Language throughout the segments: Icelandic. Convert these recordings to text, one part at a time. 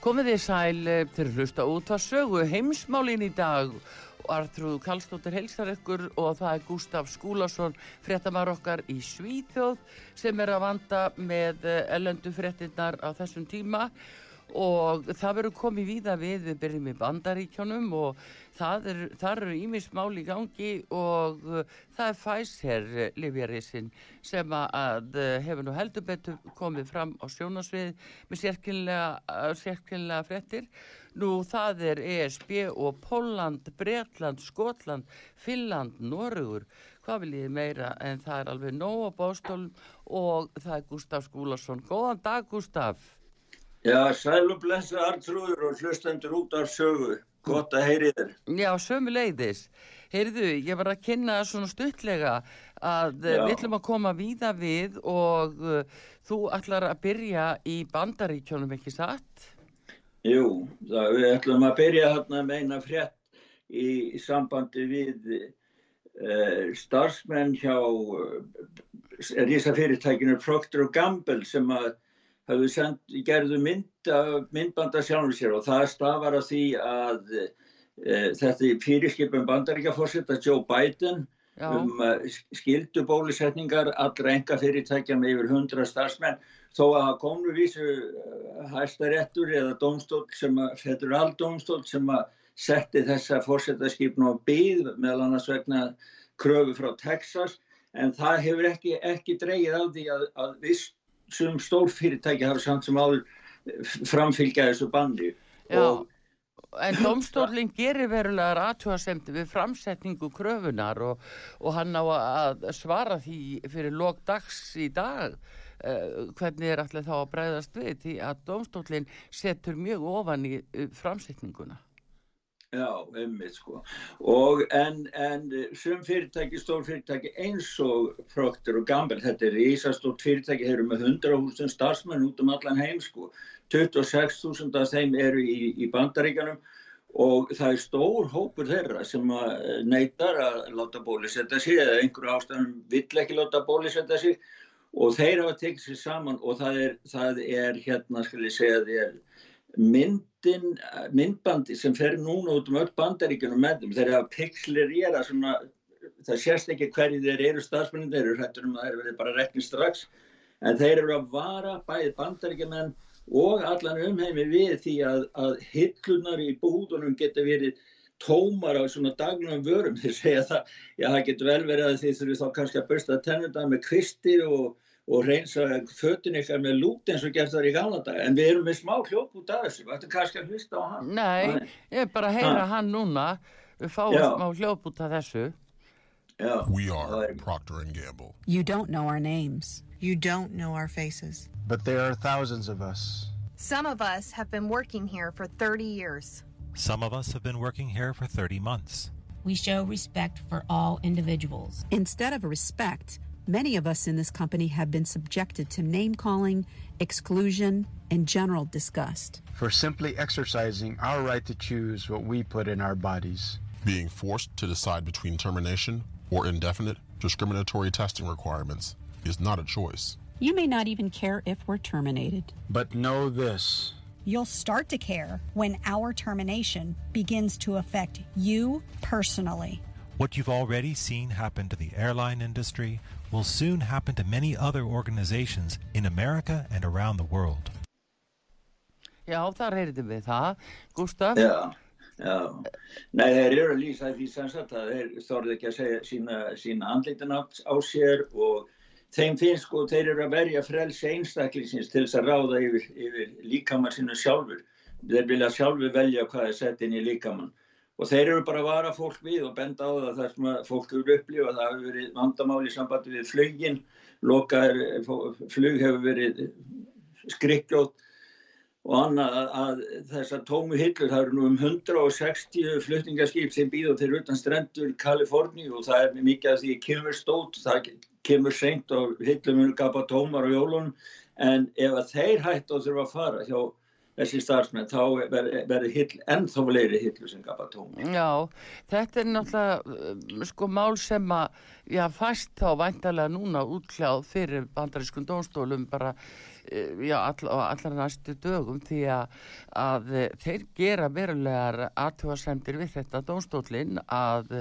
Komið þið sæl eh, til að hlusta út að sögu heimsmálin í dag. Artrúð Kallstóttir heilsar ykkur og það er Gustaf Skúlason fréttamar okkar í Svíþjóð sem er að vanda með ellendu fréttinnar á þessum tíma. og það verður komið víða við við byrjum í bandaríkjónum og það er, eru ímismál í gangi og uh, það er Pfizer livjarisinn sem að uh, hefur nú heldur betur komið fram á sjónasvið með sérkynlega, uh, frettir nú það er ESB og Póland, Breitland, Skotland Finland, Norugur hvað vil ég meira en það er alveg nóg á bóstólum og það er Gustaf Skúlason. Góðan dag Gustaf Já, sæl og blessa artrúður og hlustendur út af sögu. Gott að heyri þér. Já, sömu leiðis. Heyrðu, ég var að kynna svona stuttlega að Já. við ætlum að koma víða við og uh, þú ætlar að byrja í bandaríkjónum, ekki satt? Jú, það, við ætlum að byrja hérna með eina frétt í, í sambandi við uh, starfsmenn hjá uh, rísafyrirtækinu Procter Gamble sem að send, gerðu mynd, myndbanda sjálfur sér og það stafar að því að e, þetta fyrirskipum bandaríkjaforsetta Joe Biden Já. um uh, skildu bólusetningar allra enga fyrirtækja með yfir hundra starfsmenn þó að komnu vísu uh, hæstarettur eða domstól sem að federal domstól sem að setti þessa fórsetarskipn og byð meðal annars vegna kröfu frá Texas en það hefur ekki, ekki dreyið á því að, að vist sem stór fyrirtæki hafa samt sem áður framfylgja þessu bandi og En domstólinn gerir verulega ratúasemti við framsetningu kröfunar og, og hann á að svara því fyrir lók dags í dag uh, hvernig er allir þá að breyðast við því að domstólinn setur mjög ofan í uh, framsetninguna. Já, einmitt sko. Og en, en sem fyrirtæki, stór fyrirtæki eins og Procter og Gamble, þetta er ísastórt fyrirtæki, þeir eru með 100.000 starfsmenn út um allan heim sko. 26.000 af þeim eru í, í bandaríkanum og það er stór hópur þeirra sem neytar að láta bólisetta sig eða einhverju ástæðum vill ekki láta bólisetta sig og þeir hafa tekið sér saman og það er, það er hérna, skal ég segja, það er myndin, myndbandi sem fer núna út um öll bandaríkunum með þeim, þeir eru að pixlerera svona, það sést ekki hverju þeir eru stafsmennin, þeir eru hrættur um að þeir verði bara rekni strax, en þeir eru að vara bæði bandaríkumenn og allan umheimi við því að, að hillunar í búðunum geta verið tómar á svona daglunum vörum, þeir segja það, já það getur vel verið að þið þurfum þá kannski að börsta tennunda með kvistir og og reynsa fötun ykkar með lút eins og gert það í gamla dag en við erum með smá hljóp út af þessu. Þetta er kannski að hlusta á hann? Nei, ég er bara að heyra ha. hann núna. Við fáum Já. smá hljóp út af þessu. Já. We are Procter & Gamble. You don't know our names. You don't know our faces. But there are thousands of us. Some of us have been working here for 30 years. Some of us have been working here for 30 months. We show respect for all individuals. Instead of respect Many of us in this company have been subjected to name calling, exclusion, and general disgust. For simply exercising our right to choose what we put in our bodies. Being forced to decide between termination or indefinite discriminatory testing requirements is not a choice. You may not even care if we're terminated. But know this You'll start to care when our termination begins to affect you personally. What you've already seen happen to the airline industry will soon happen to many other organizations in America and around the world. Já, þar heyrðum við það. Gustaf? Já, já. Nei, þeir eru að lýsa því sem sagt að þeir þorðu ekki að segja sína, sína andlitin á, sér og þeim finnst sko, þeir eru að verja frelsi einstaklingsins til þess að ráða yfir, yfir líkamann sinu sjálfur. Þeir vilja sjálfur velja hvað er sett inn í líkamann. Og þeir eru bara að vara fólk við og benda á það þar sem að fólk eru upplifað. Það hefur verið vandamáli í sambandi við flugin, lokaður flug hefur verið skrikkjótt og annað að, að þessar tómu hillur, það eru nú um 160 flutningaskip sem býður til utan strendur Kaliforni og það er mikið að því kemur stót, það kemur seint og hillum er gapa tómar á jólunum en ef að þeir hætt og þurfa að fara hjá þessi starfsmenn, þá verður ver hill ennþá leiri hillu sem gapa tómar. Já, þetta er náttúrulega sko mál sem að, já, fæst þá væntalega núna útkláð fyrir bandarískun dónstólum bara já, all, allar næstu dögum því að, að þeir gera verulegar aðtjóðasendir við þetta dónstólinn að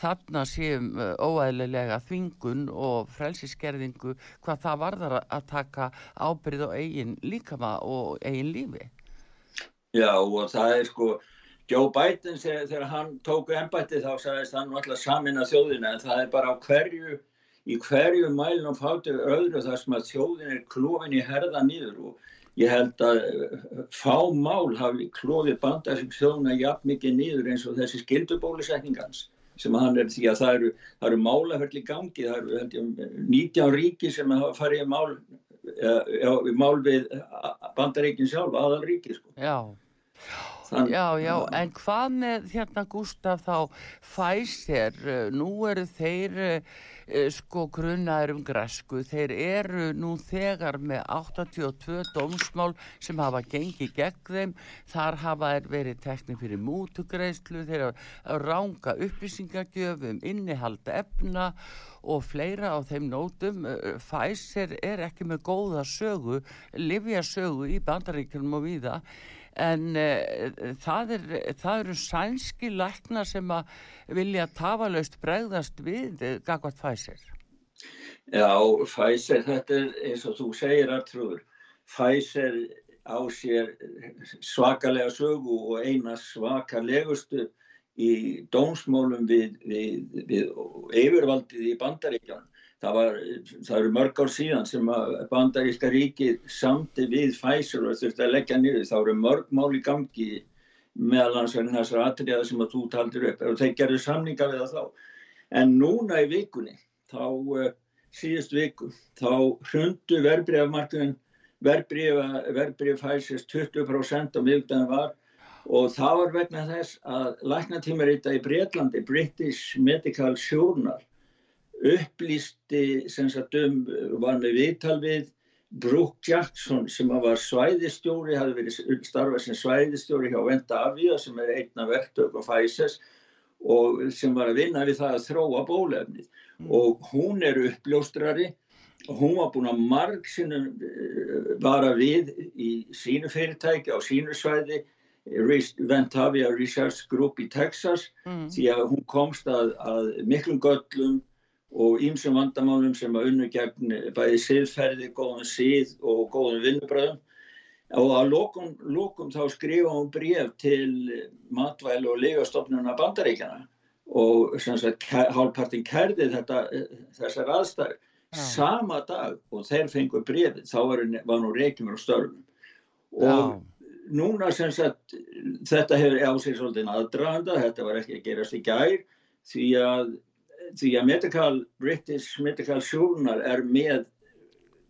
þarna séum óæðilega þvingun og frelsiskerðingu hvað það varðar að taka ábyrð og eigin líkama og eigin lífi. Já og það er sko Joe Biden þegar hann tóku ennbætti þá sagðist hann alltaf samin að þjóðina en það er bara á hverju í hverju mælum fátur öðru þar sem að þjóðin er klófin í herða nýður og ég held að fá mál hafi klófið bandarsins þjóðina jafn mikið nýður eins og þessi skildubólusetningans sem hann er því að það eru, það eru málaferðli gangi, það eru ég 19 ríki sem hafa farið í mál, já, mál við bandaríkin sjálf, aðalríki sko. Já. Þann, já, já, en hvað með hérna Gustaf þá Pfizer, nú eru þeir sko grunnaður um græsku, þeir eru nú þegar með 82 dómsmál sem hafa gengið gegn þeim, þar hafa þeir verið tekni fyrir mútugreislu, þeir hafa ránga upplýsingagjöfum, innihalda efna og fleira á þeim nótum. Pfizer er ekki með góða sögu, livja sögu í bandaríkjum og viða en uh, það, er, það eru sænski lækna sem að vilja tafalaust bregðast við uh, Gagvart Pfizer. Já, Pfizer, þetta er eins og þú segir Artrúður, Pfizer á sér svakalega sögu og eina svakalegustu í dómsmólum við, við, við yfirvaldið í bandaríkjan það, var, það eru mörg ár síðan sem að bandaríska ríkið samti við Pfizer og þurfti að leggja niður. Þá eru mörg mál í gangi meðal hans en þessar atriða sem að þú taldir upp og þeir gerðu samninga við það þá. En núna í vikunni þá uh, síðust viku þá hrundu verbreyfmarkuðin verbreyf Pfizer 20% á miðugdæðin var og það var vegna þess að læknatímarita í Breitlandi British Medical Journal upplýsti sem sagt um, var með viðtal við Brooke Jackson sem var svæðistjóri, hafði verið starfað sem svæðistjóri hjá Venda Avia sem er einna verktök og Pfizer og sem var að vinna við það að þróa bólefnið mm. og hún er uppljóstrari og hún var búin að marg sinu vara við í sínu fyrirtæki á sínu svæði Ventavia Research Group í Texas mm. því að hún komst að, að miklum göllum og ímsum vandamálum sem að unnu gegn bæði siðferði, góðan síð og góðan vinnubröðum og að lokum, lokum þá skrifa hún bref til matvæl og legastofnuna bandaríkjana og hálfpartin kærði þetta, þessar aðstæður ja. sama dag og þeir fengu brefið þá var, var nú reykjumur á störfum og ja. núna sem sagt þetta hefur á sig svolítið aðdraðanda, þetta var ekki að gerast í gær því að því að Medical, British Medical Journal er með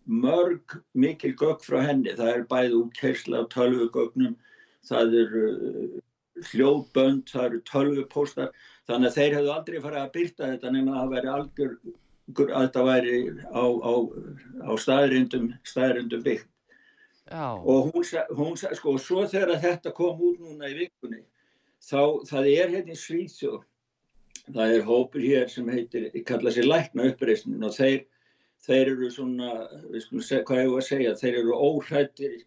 mörg mikil gögg frá henni. Það er bæði útkersla á tölvugögnum það eru uh, hljóðbönd, það eru tölvupóstar. Þannig að þeir hefðu aldrei farið að byrta þetta nema að það væri algjör að þetta væri á, á, á staðrindum, staðrindum byggt. Já. og hún, hún sko, svo þegar þetta kom út núna í vikunni þá það er hérna í Svíðsjóð það er hópur hér sem heitir, kalla sér lækna uppreysnin og þeir, þeir eru svona, við skulum segja, hvað ég var að segja, þeir eru óhrættir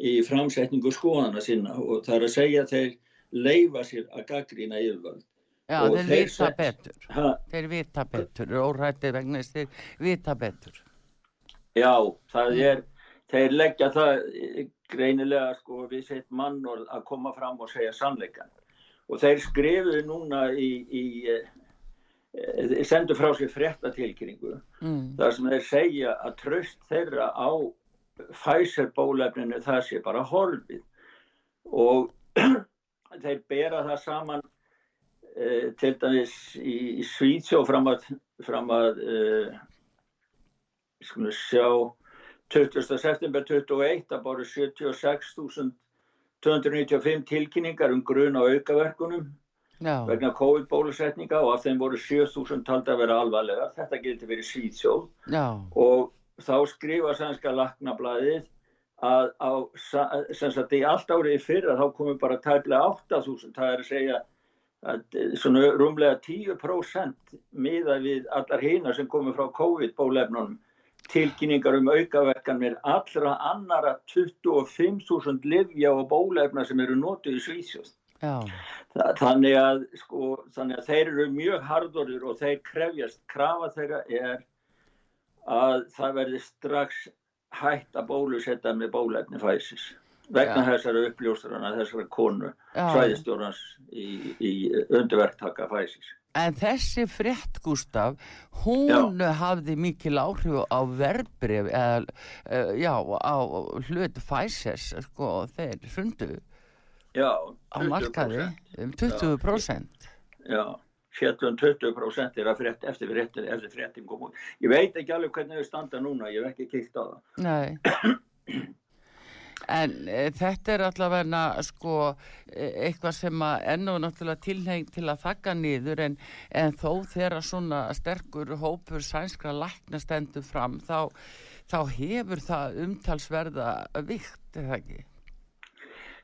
í framsetningu skoðana sinna og það er að segja að þeir leifa sér að gaggrína yfirvöld. Já, Og þeir þeir vita set- betur. Ha, Þeir vita betur, órættið vegna þess þeir vita betur. já, það er, þeir leggja það greinilega sko við sitt mannorð að koma fram og segja sannleikan og þeir skrifuðu núna í, í e, sendu frá sér frettatilkynningu mm. þar sem þeir segja að tröst þeirra á Pfizer bólefninu það sé bara horfið og þeir bera það saman e, til dæmis í, í Svítsjó fram að, fram að e, sjá 20. september 21 að bara 76.000 295 tilkynningar um grun á aukaverkunum Já. vegna COVID-bólusetninga og af þeim voru 7000 taldi að vera alvarlega, þetta getur verið síðsjóð Já. og þá skrifa sænska laknablaðið að á, sagt, í allt árið fyrra þá komum bara tæmlega 8000, það er að segja að eh, svona rúmlega 10% miða við allar hýna sem komum frá COVID-bólefnunum tilkynningar um aukaverkanir allra annara 25.000 livja og bólefna sem eru notuð í Svíðsjóð. Þa- Þannig að, sko, þannig að þeir eru mjög hardorir og þeir krefjast, krafa þeirra er að það verði strax hægt að bólusetta með bólefni fæsis vegna Já. þessara uppljóstrana, þessara konu, svæðistjórnans í, í undirverktaka fæsis. En þessi frétt, Gustaf, hún hafði mikil áhrif á verbrif, eða, uh, já, á hlut Pfizers, sko, þeir fundu Já, á markaði um 20%. Já, fjallum 20% er að frétt, eftir fréttin, eftir fréttin kom út. Ég veit ekki alveg hvernig þau standa núna, ég hef ekki kikt á það. Nei. En e, þetta er allavega sko e, eitthvað sem að enn og náttúrulega tilheng til að þakka niður en, en þó þegar svona sterkur hópur sænskra lækna stendur fram þá, þá hefur það umtalsverða vikt, er það ekki?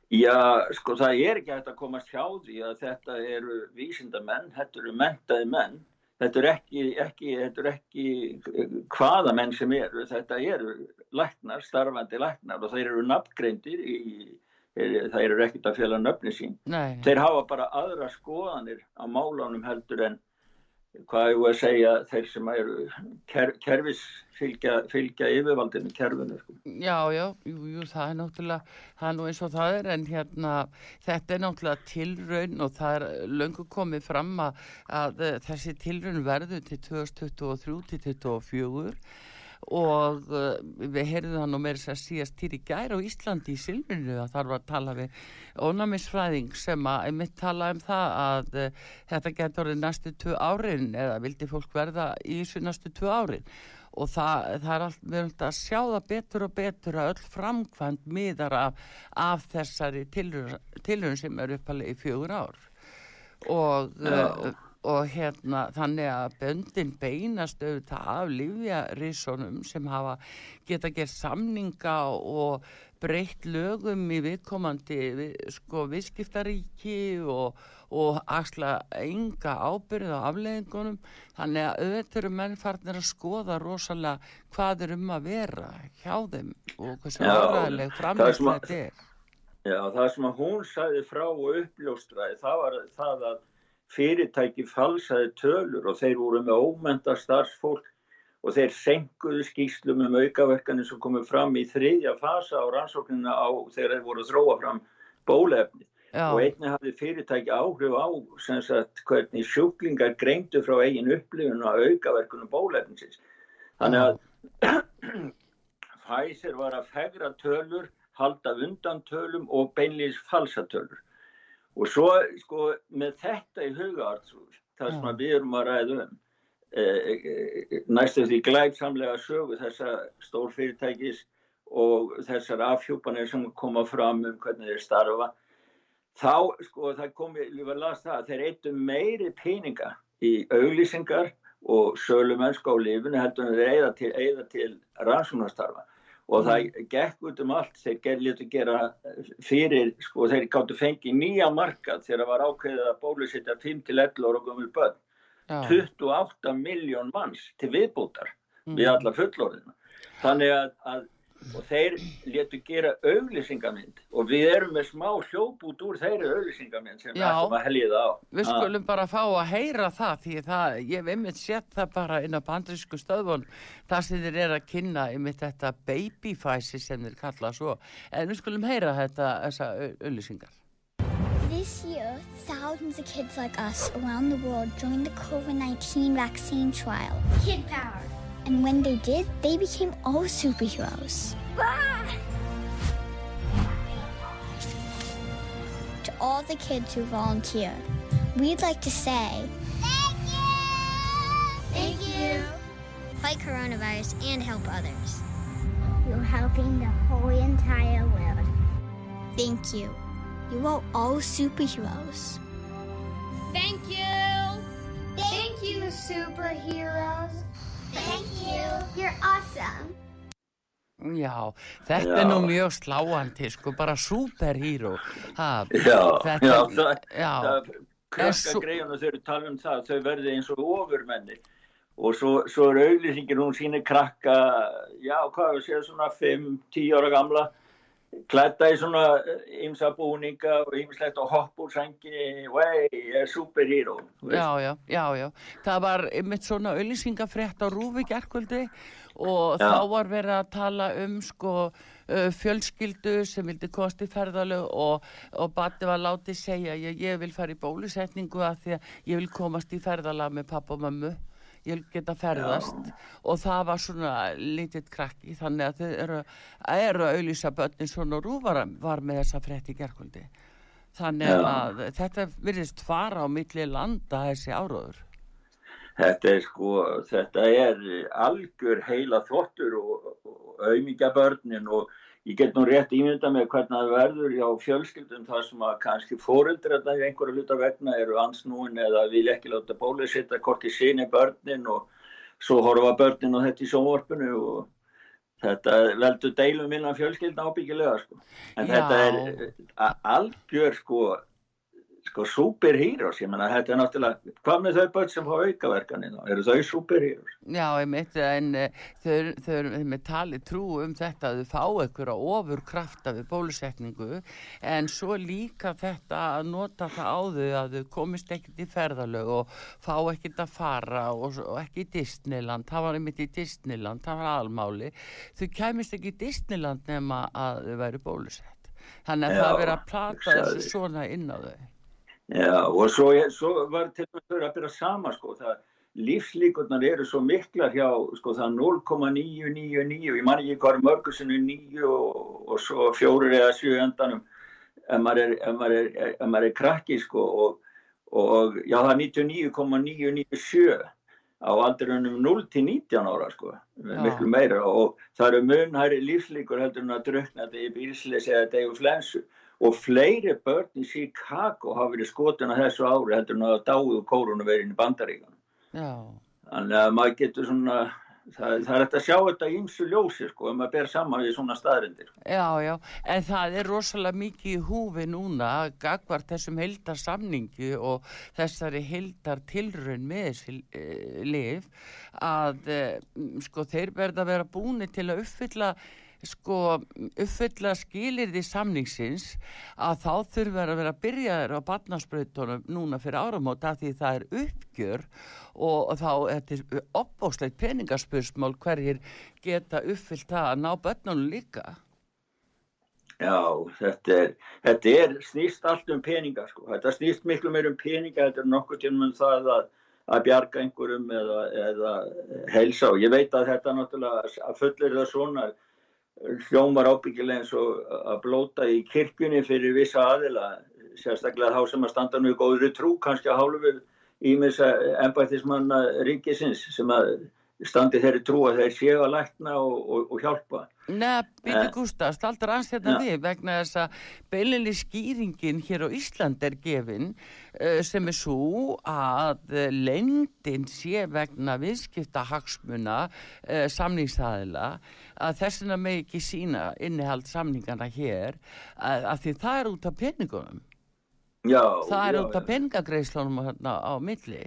Já, sko það er ekki hægt að komast hjá því að þetta eru vísindamenn, þetta eru mentaði menn, þetta eru ekki, ekki, ekki hvaða menn sem eru, þetta eru læknar, starfandi læknar og þeir eru nafngreindir í, er- þeir eru ekkert að fjalla nöfni sín. Nei, Þeir hafa bara aðra skoðanir á málánum heldur en hvað ég að segja þeir sem eru ker, kerfis fylgja, fylgja yfirvaldinu kerfinu. Sko. já, já, jú, jú, það er náttúrulega, það er nú eins og það er en hérna, þetta er náttúrulega tilraun og það er löngu komið fram að, að þessi tilraun verður til 2023 til 2024 og uh, við heyrðum það nú meira að síðast í gær á Íslandi í Silfrinu að þar var að tala við ónæmisfræðing sem að einmitt tala um það að uh, þetta getur orðið næstu tvö árin eða vildi fólk verða í þessu næstu tvö árin. Og það, það er allt, við erum alltaf að sjá það betur og betur að öll framkvæmt miðar af, af þessari tilhörun sem er uppalegi í fjögur ár. Og, uh, og hérna þannig að böndin beinast auðvitað af lífjarísonum sem hafa geta gert samninga og breytt lögum í viðkomandi við, sko viðskiptaríki og, og axla enga ábyrð á afleðingunum þannig að auðvitað eru menn farnir að skoða rosalega hvað er um að vera hjá þeim og hversu er sem að- þetta er. Já, það sem að hún sagði frá og uppljóstraði, það var það að fyrirtæki falsaði tölur og þeir voru með ómenta starfsfólk og þeir senkuðu skýslum um aukaverkanir sem komið fram í þriðja fasa á rannsóknina á þegar þeir voru að þróa fram bólefni. Já. Og einnig hafði fyrirtæki áhrif á sem sagt, hvernig sjúklingar greindu frá eigin upplifun og aukaverkunum bólefnisins. Þannig að Pfizer var að fegra tölur, halda undan tölum og beinlýs falsa tölur. Og svo sko með þetta í hugaartrúð, það sem við erum að ræða um, eh, eh, næstu því glæpsamlega sögu þessa stórfyrirtækis og þessar afhjúpanir sem koma fram um hvernig þeir starfa, þá sko það komi, var að lasa það, að þeir eittu meiri peninga í auglýsingar og sölumennska á lifinu heldur en þeir eigða til, til rannsóknastarfa og það gekk út um allt þeir ger, létu gera fyrir sko þeir gáttu fengið nýja markað þegar það var ákveðið að bólusetja 5-11 ára gömul börn Já. 28 miljón manns til viðbútar við Mhm. alla fullorðina þannig að, að og þeir letu gera auglýsingamind og við erum með smá hljóput úr þeirri auglýsingamind sem við ætlum að helja það á. Við skulum bara fá að heyra það því það, ég hef einmitt sett það bara inn á bandrísku stöðvun það sem þeir eru að kynna einmitt þetta babyfæsi sem þeir kalla svo en við skulum heyra þetta þessa auðlýsingar This year, thousands of kids like us around the world joined the COVID 19 vaccine trial. Kid Power. And when they did, they became all superheroes. To all the kids who volunteered, we'd like to say Thank you! Thank you! Fight coronavirus and help others. You're helping the whole entire world. Thank you. You are all superheroes. Thank you. Thank you, superheroes. Thank you. You're awesome. Já, þetta Já. er nú mjög sláandi sko, bara superhero ha, Já, þetta, já, það, já. það krakka svo- greiðan þau eru tala um það, þau verði eins og ofurmenni og svo, svo er auglýsingin, hún sýnir krakka, já, hvað við séu svona 5-10 ára gamla, klædda í svona ymsa búninga og ymslegt og hopp úr senginni, vei, ég er veist. Já, já, já, já. Það var einmitt svona auðlýsingafrétt á Rúfi gerkvöldi og Já. þá var verið að tala um sko uh, fjölskyldu sem vildi kosti ferðalög og, og Batti var látið segja ég, ég vil fara í bólusetningu að því að ég vil komast í ferðalag með pappa og mömmu ég geta ferðast. Og það var svona lítið krakki þannig að þau eru, eru að auðlýsa börnin svona og Rúf var, með þessa frétt í gerkvöldi þannig Já. að þetta virðist fara á milli landa þessi áróður. Þetta er sko, þetta er algjör heila þvottur og, auðmíkja börnin og ég get nú rétt ímynda með hvernig það verður hjá fjölskyldum þar sem að kannski fóreldrar þetta í einhverju hluta vegna eru ansnúin eða vil ekki láta bólusetja hvort í sinni börnin og svo horfa börnin á þetta í sjónvarpinu og þetta veldur deilum innan fjölskyldna ábyggilega sko. En Já. þetta er a- algjör sko sko superheroes, ég menna þetta er náttúrulega, hvað með þau börn sem fá aukaverkanir þá, eru þau superheroes? Já, einmitt, en uh, þau, þau eru með tali trú um þetta að þau fá ykkur á ofur krafta við bólusetningu en svo líka þetta að nota það á þau að þau komist ekkert í ferðalög og fá ekkert að fara og, og ekki í Disneyland, það var einmitt í Disneyland, það var almáli, þau kæmist ekki í Disneyland nema að þau væri bólusett. Þannig að Já, það er verið að plata þessu svona inn á þau. Já, og svo, svo var til þess að byrja sama, sko, það lífslíkurnar eru svo miklar hjá, sko, það er 0,999, ég man ekki hvað er mörgur sinni 9 og, og svo fjórir eða sjö endanum, ef maður er, er, maður er krakki, sko, og, og já, það er 99,997 á aldrinum 0 til 19 ára, sko, miklu meira og það eru munhæri lífslíkur heldur en að drukna þetta í bílsleysi eða þetta í flensu og fleiri börn í Chicago hafa verið skotin að þessu ári heldur en að dáið kórunuveirin í bandaríkan. Já. Þannig að maður getur svona, það, það er hægt að sjá þetta í ymsu ljósi sko, ef maður ber saman við svona staðrindir. Já, já, en það er rosalega mikið í húfi núna gagvart þessum heildar samningi og þessari heildar tilraun með þessi uh, lif að uh, sko þeir verða að vera búni til að uppfylla sko uppfylla skilirði samningsins að þá þurfa að vera byrjaður á barnasprautunum núna fyrir áramóta því það er uppgjör og, þá þetta er opbóslegt peningaspursmál hverjir geta uppfyllt það að ná börnunum líka. Já, þetta er, þetta er snýst allt um peninga sko. Þetta snýst miklu meir um peninga, þetta er nokkuð til um það að, að bjarga einhverjum eða, eða helsa og ég veit að þetta náttúrulega að fullir það svona hljómar ábyggilega eins og að blóta í kirkjunni fyrir vissa aðila, sérstaklega þá sem að standa nú í góðri trú, kannski að hálfu ímis embættismanna ríkisins sem að standi þeirri trú að þeir séu að lækna og, og, og hjálpa. Nei, Bíti Eh, Gustaf, staldar ans hérna já. við vegna þess að beilinni skýringin hér á Ísland er gefin uh, sem er svo að lendin sé vegna viðskipta hagsmuna uh, samningsaðila að þessina með ekki sína innihald samningana hér að, að því það er út af peningunum. Já, það er já, út af peningagreislunum hérna á milli.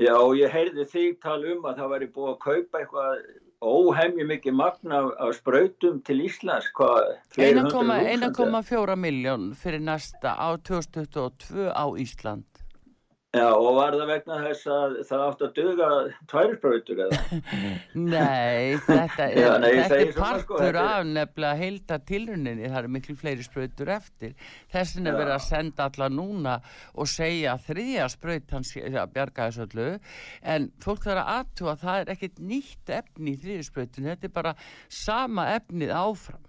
Já, ég heyrði þig tala um að það væri búið að kaupa eitthvað óhemju mikið magna af, sprautum til Íslands, hvað, fleiri hundruð þúsund, 1,4 miljón fyrir næsta á 2022 á Ísland. Já, og var það vegna þess að það átt að duga tværisbrautur eða? Nei, þetta er, Já, nei, þetta er svona, partur sko, þetta er- af nefnilega heilda tilruninni, það eru miklu fleiri sprautur eftir. Þessin er verið að senda alla núna og segja þriðja spraut hans að bjarga þessu öllu, en fólk þarf að aðtúa að það er ekkert nýtt efni í þriðju sprautinu, þetta er bara sama efnið áfram.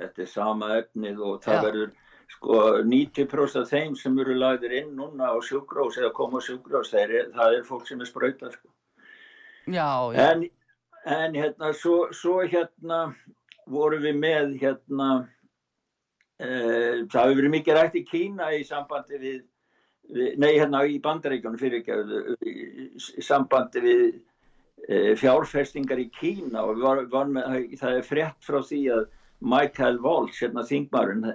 Þetta er sama efnið og það Já. verður sko 90% af þeim sem eru lagðir inn núna á sjúkrós eða koma á sjúkrós, það er, það fólk sem er sprautað sko. Já, já. En, en hérna, svo, svo hérna vorum við með hérna, e, það hefur verið mikið rætt í Kína í sambandi við, við nei hérna í bandaríkjónu fyrirgjöðu, í, í sambandi við e, fjárfestingar í Kína og við var, var með, það er frétt frá því að Michael Walsh, hérna þingmarinn,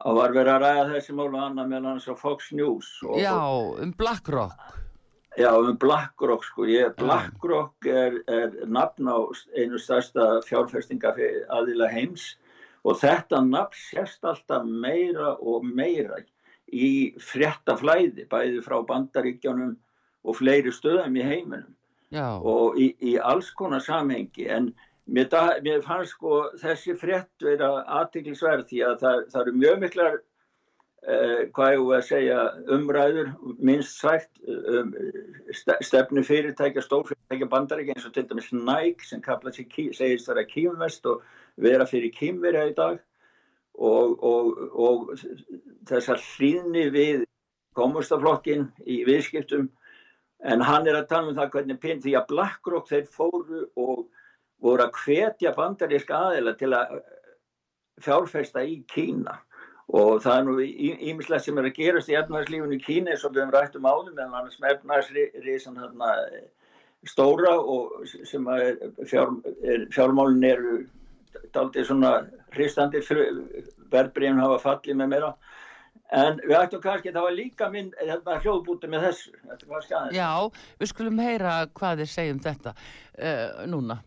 að var verið að ræða þessi mál og annað meðal hans á Fox News. Og, Já, um BlackRock. Já, um BlackRock sko, ég, BlackRock er, er nafn á einu stærsta fjárfestinga aðila heims. Og þetta nafn sérst alltaf meira og meira í fréttaflæði, bæði frá bandaríkjónum og fleiri stöðum í heiminum. Já. og í, í alls konar samhengi. En mér, da, mér fannst sko þessi frétt vera aðtiklisverð því að það, það eru mjög miklar uh, hvað ég að segja umræður minnst sætt um, ste- stefnu fyrirtækja, stórfyrirtækja bandaríkja eins og til dæmis Nike sem sig, segist vera kýmvest og vera fyrir kýmverja í dag og, og, og þessar hlýðni við komustaflokkin í viðskiptum. En hann er að tala um það hvernig pinn því að BlackRock þeir fóru og voru að hvetja bandaríska aðila til að fjárfesta í Kína. Og það er nú ímislegt sem er að gerast í efnarslífunu í Kína eins og við höfum rætt um áðum en annars með efnarsriðsan hérna stóra og sem að er, fjár, er, fjármálin eru daldið svona hristandi verðbríðin hafa fallið með meira. En við ættum kannski það var líka minn hérna, hljóðbúti með þessu. Já, við skulum heyra hvað þið segjum þetta uh, núna.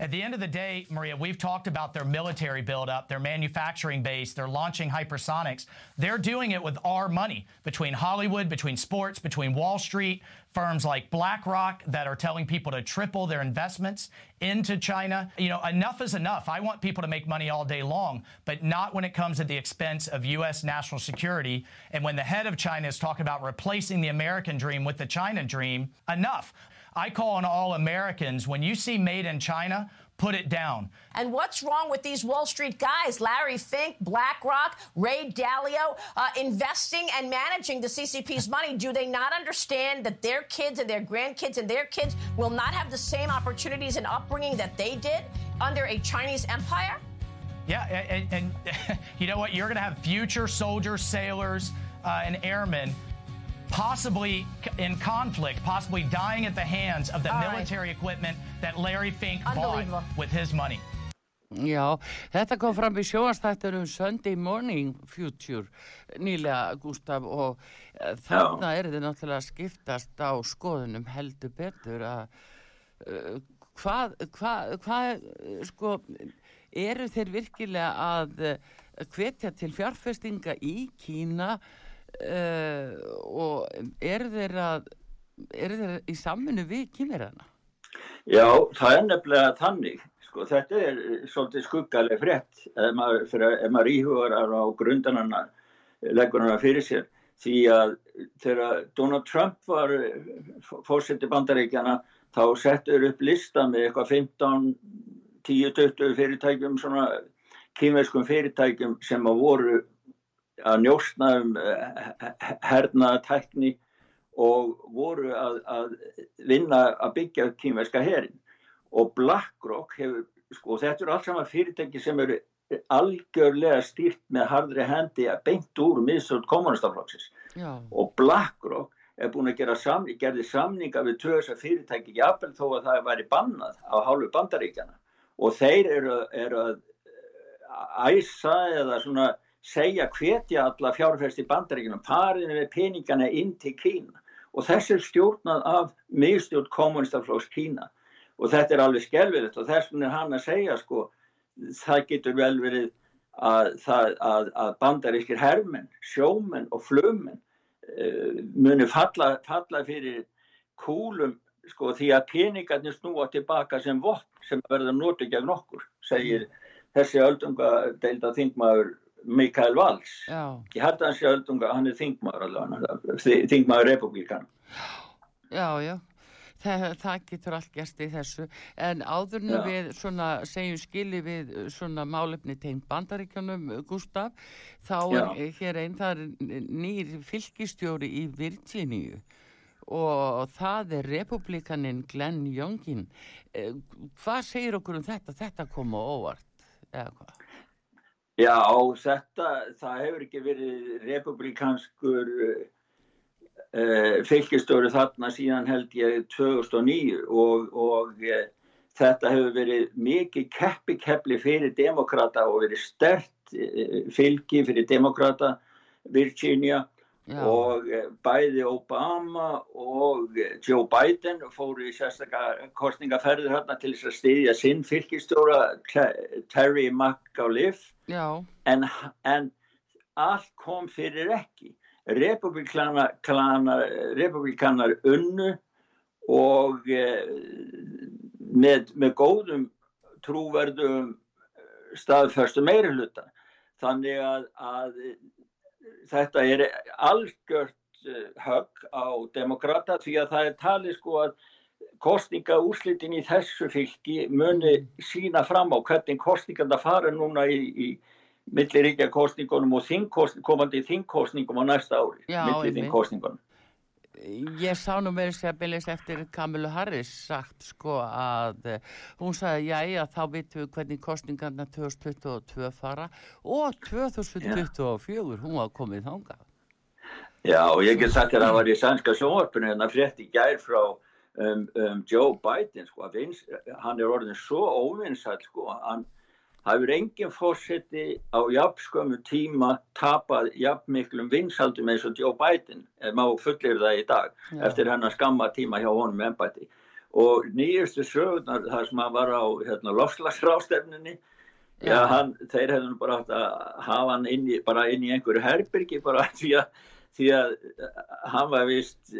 At the end of the day, Maria, we've talked about their military buildup, their manufacturing base, they're launching hypersonics. They're doing it with our money between Hollywood, between sports, between Wall Street, firms like BlackRock that are telling people to triple their investments into China. You know, enough is enough. I want people to make money all day long, but not when it comes at the expense of U.S. national security. And when the head of China is talking about replacing the American dream with the China dream, enough. I call on all Americans when you see made in China, put it down. And what's wrong with these Wall Street guys, Larry Fink, BlackRock, Ray Dalio, uh, investing and managing the CCP's money? Do they not understand that their kids and their grandkids and their kids will not have the same opportunities and upbringing that they did under a Chinese empire? Yeah, and, and you know what? You're going to have future soldiers, sailors, uh, and airmen possibly in conflict, possibly dying at the hands of the All right. military equipment that Larry Fink bought with his money. Já, þetta kom fram í sjóastættur um Sunday Morning Future nýlega, Gustaf, og uh, þarna er þið náttúrulega að skiptast á skoðunum heldur betur að uh, hvað, hvað, hvað, sko, eru þeir virkilega að uh, hvetja til fjárfestinga í Kína uh, og eru þeir að, eru þeir í samfunnu við kýmverðana? Já, það er nefnilega þannig. Sko, þetta er svolítið skuggaleg frétt ef maður, maður íhugar á grundanana, leggur hana fyrir sér. Því að þegar Donald Trump var fórseti bandaríkjana þá settur upp lista með eitthvað 15, 10-20 fyrirtækjum, svona kýmverskum fyrirtækjum sem að voru að njóstna um hernaðatækni og voru að, að vinna að byggja kýmverska herin og BlackRock hefur, sko þetta eru allt saman fyrirtæki sem eru algjörlega stýrt með hardri hendi að beint úr miðsöld kommunistaflokksins og BlackRock er búin að gera samning, gerði samninga við tvö þessar fyrirtæki jafnvel þó að það væri bannað á hálfu bandaríkjana og þeir eru, eru að æsa eða svona segja hvetja alla fjárfæst í bandaríkjunum parinu við peningana inn til Kína. Og þessi er stjórnað af miðstjórn kommunistaflokks Kína. Og þetta er alveg skelvilegt og þess er hann að segja sko það getur vel verið að, að, að, að bandarískir hermenn, sjómenn og flugmenn uh, muni falla, falla fyrir kúlum sko því að peningarnir snúa tilbaka sem vopn sem verður notið gegn okkur, segir þessi öldunga deilda þingmaður Mikael Valls. Já. Ég að hann sé öldunga, hann er þingmaður allavega, þingmaður republikan. Já, já. Það, það getur allt gerst í þessu en áðurnu Já. við svona segjum skili við svona málefni tegn bandaríkjónum Gustaf þá er Já. hér einn það er nýr fylgistjóri í Virginíu og það er republikaninn Glenn Youngin Eh, hvað segir okkur um þetta? Þetta kom á óvart eða hvað? Já, þetta, það hefur ekki verið republikanskur uh, fylgistóri þarna síðan held ég 2009 og, og uh, þetta hefur verið mikið keppi-keppli fyrir demokrata og verið stert uh, fylgi fyrir demokrata Virginia Já. og uh, bæði Obama og uh, Joe Biden fóru í sérstakar kostningaferðir hérna til þess að styðja sinn fylgistjóra Te- Terry McAuliffe en, en allt kom fyrir ekki. Republikanar, unnu og eh, með, með góðum trúverðum staðförstu meiri hluta. Þannig að, að þetta er algjört eh, högg á demokrata því að það er talið sko að kostninga úrslitin í þessu fylki muni sína fram á hvernig kostningarna fara núna í, í milliríkja kostningunum og komandi þingkostningum á næsta ári, Já, milli einmitt. þingkostningunum. Ég sá nú með þess að byrjast eftir Kamilu Harris sagt sko að eh, hún sagði jæja þá vitum við hvernig kostningarna 2022 fara og 2024 hún var komið þangað. Já, og ég get sagt að það var í sænska sjónvarpinu en það frétt í gær frá um, um Joe Biden, sko, að hann er orðin svo óvinsæll, sko, hann hafur engin fórseti á jafnskömmu tíma tapað jafnmiklum vinsaldum eins og Joe Biden, ef má fullir það í dag, Já. eftir hennar skamma tíma hjá honum embætti. Og nýjustu sögurnar, það sem hann var á hérna, lofslagsrástefninni, Já, hann, þeir hefðu bara átt að hafa hann inn í, bara inn í einhverju herbyrgi bara því að, því að eh, hann var vist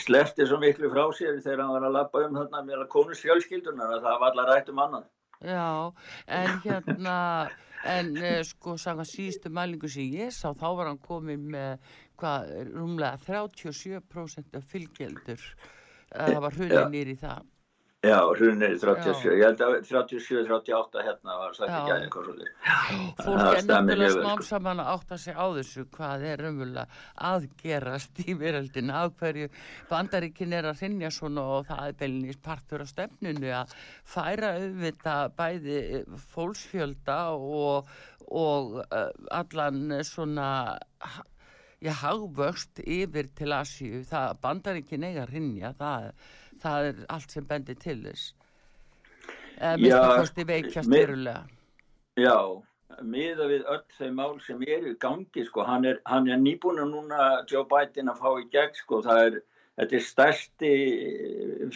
sleppti svo miklu frá sér þegar hann var að lappa um þarna með konusfjölskyldunar að það var allar rætt um annan. Já, en hérna, en uh, sko sanga síðustu mælingu sem ég sá, þá var hann komið með hvað, rúmlega 37% af fylgjeldur. Uh, það var Já. hrunið nýri það. Já, hrunir 37, Já. ég held að 37, 38 hérna var sagt ekki aðeins hvað svolítið. Fólk er náttúrulega smám sko. saman að átta sig á þessu hvað er raunverulega aðgerast í veröldinu af hverju bandaríkin er að rinja svona og það er beilinist partur af stefnunu að færa auðvita bæði fólksfjölda og, og uh, allan svona já, hagvöxt yfir til Asíu, það bandaríkin eiga að rinja, það, það er allt sem bendir til þess. Eða Já, mista kosti veikjast verulega. Já, miða við öll þau mál sem eru í gangi, sko, hann er, hann er nýbúin núna Joe Biden að fá í gegn, sko, það er, þetta er stærsti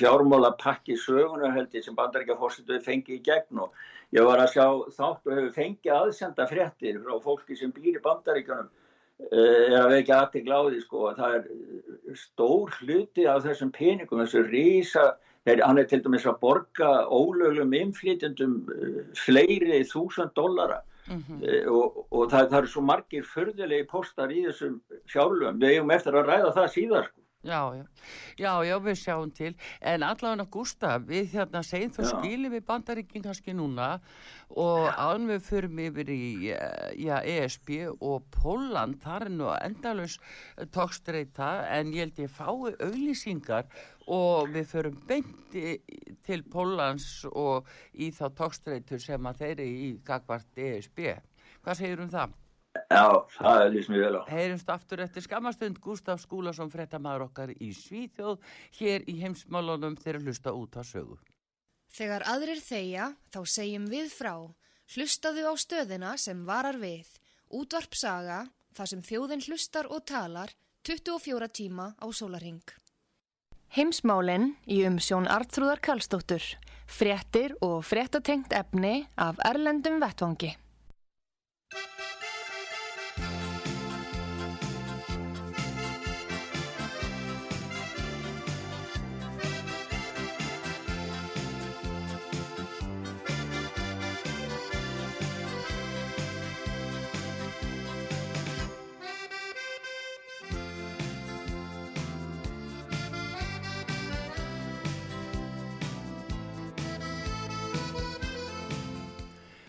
fjármálapakki sögunar held ég sem bandaríkja fórstuðu fengi í gegn og ég var að sjá þátt og hefur fengið aðsenda fréttir frá fólki sem býr í bandaríkjanum eh, er að vekja aðtegla á því sko að það er stór hluti af þessum peningum, þessu rísa þeir, hann er til dæmis að borga ólöglum innflytjendum eh, fleiri þúsund dollara Mhm. Eh, og, og það, það eru svo margir förðulegi postar í þessum fjárlöfum við eigum eftir að ræða það síðar sko. Já, já, já, já, við sjáum til, en allavega Gustaf, við hérna segjum þú Já. skiljum við bandaríkin kannski núna og án við förum yfir í eh, já, ESB og Póland, þar er nú endalus tókstreita, en ég held ég fái auglýsingar og við förum beint í- til Pólans og í þá tókstreitur sem að þeir eru í gagvart ESB. Hvað segir um það? Já, það er líst mjög vel á Heyrumst aftur eftir skamastund Gustaf Skúlason fréttamaður okkar í Svíþjóð hér í heimsmálunum þegar hlusta út á sögu. Þegar aðrir þegja, þá segjum við frá. Hlustaðu á stöðina sem varar við. Útvarp saga, þar sem þjóðin hlustar og talar 24 tíma á sólaring. Heimsmálin í umsjón Artrúðar Karlsdóttur. fréttir og fréttatengt efni af Erlendum Vettvangi.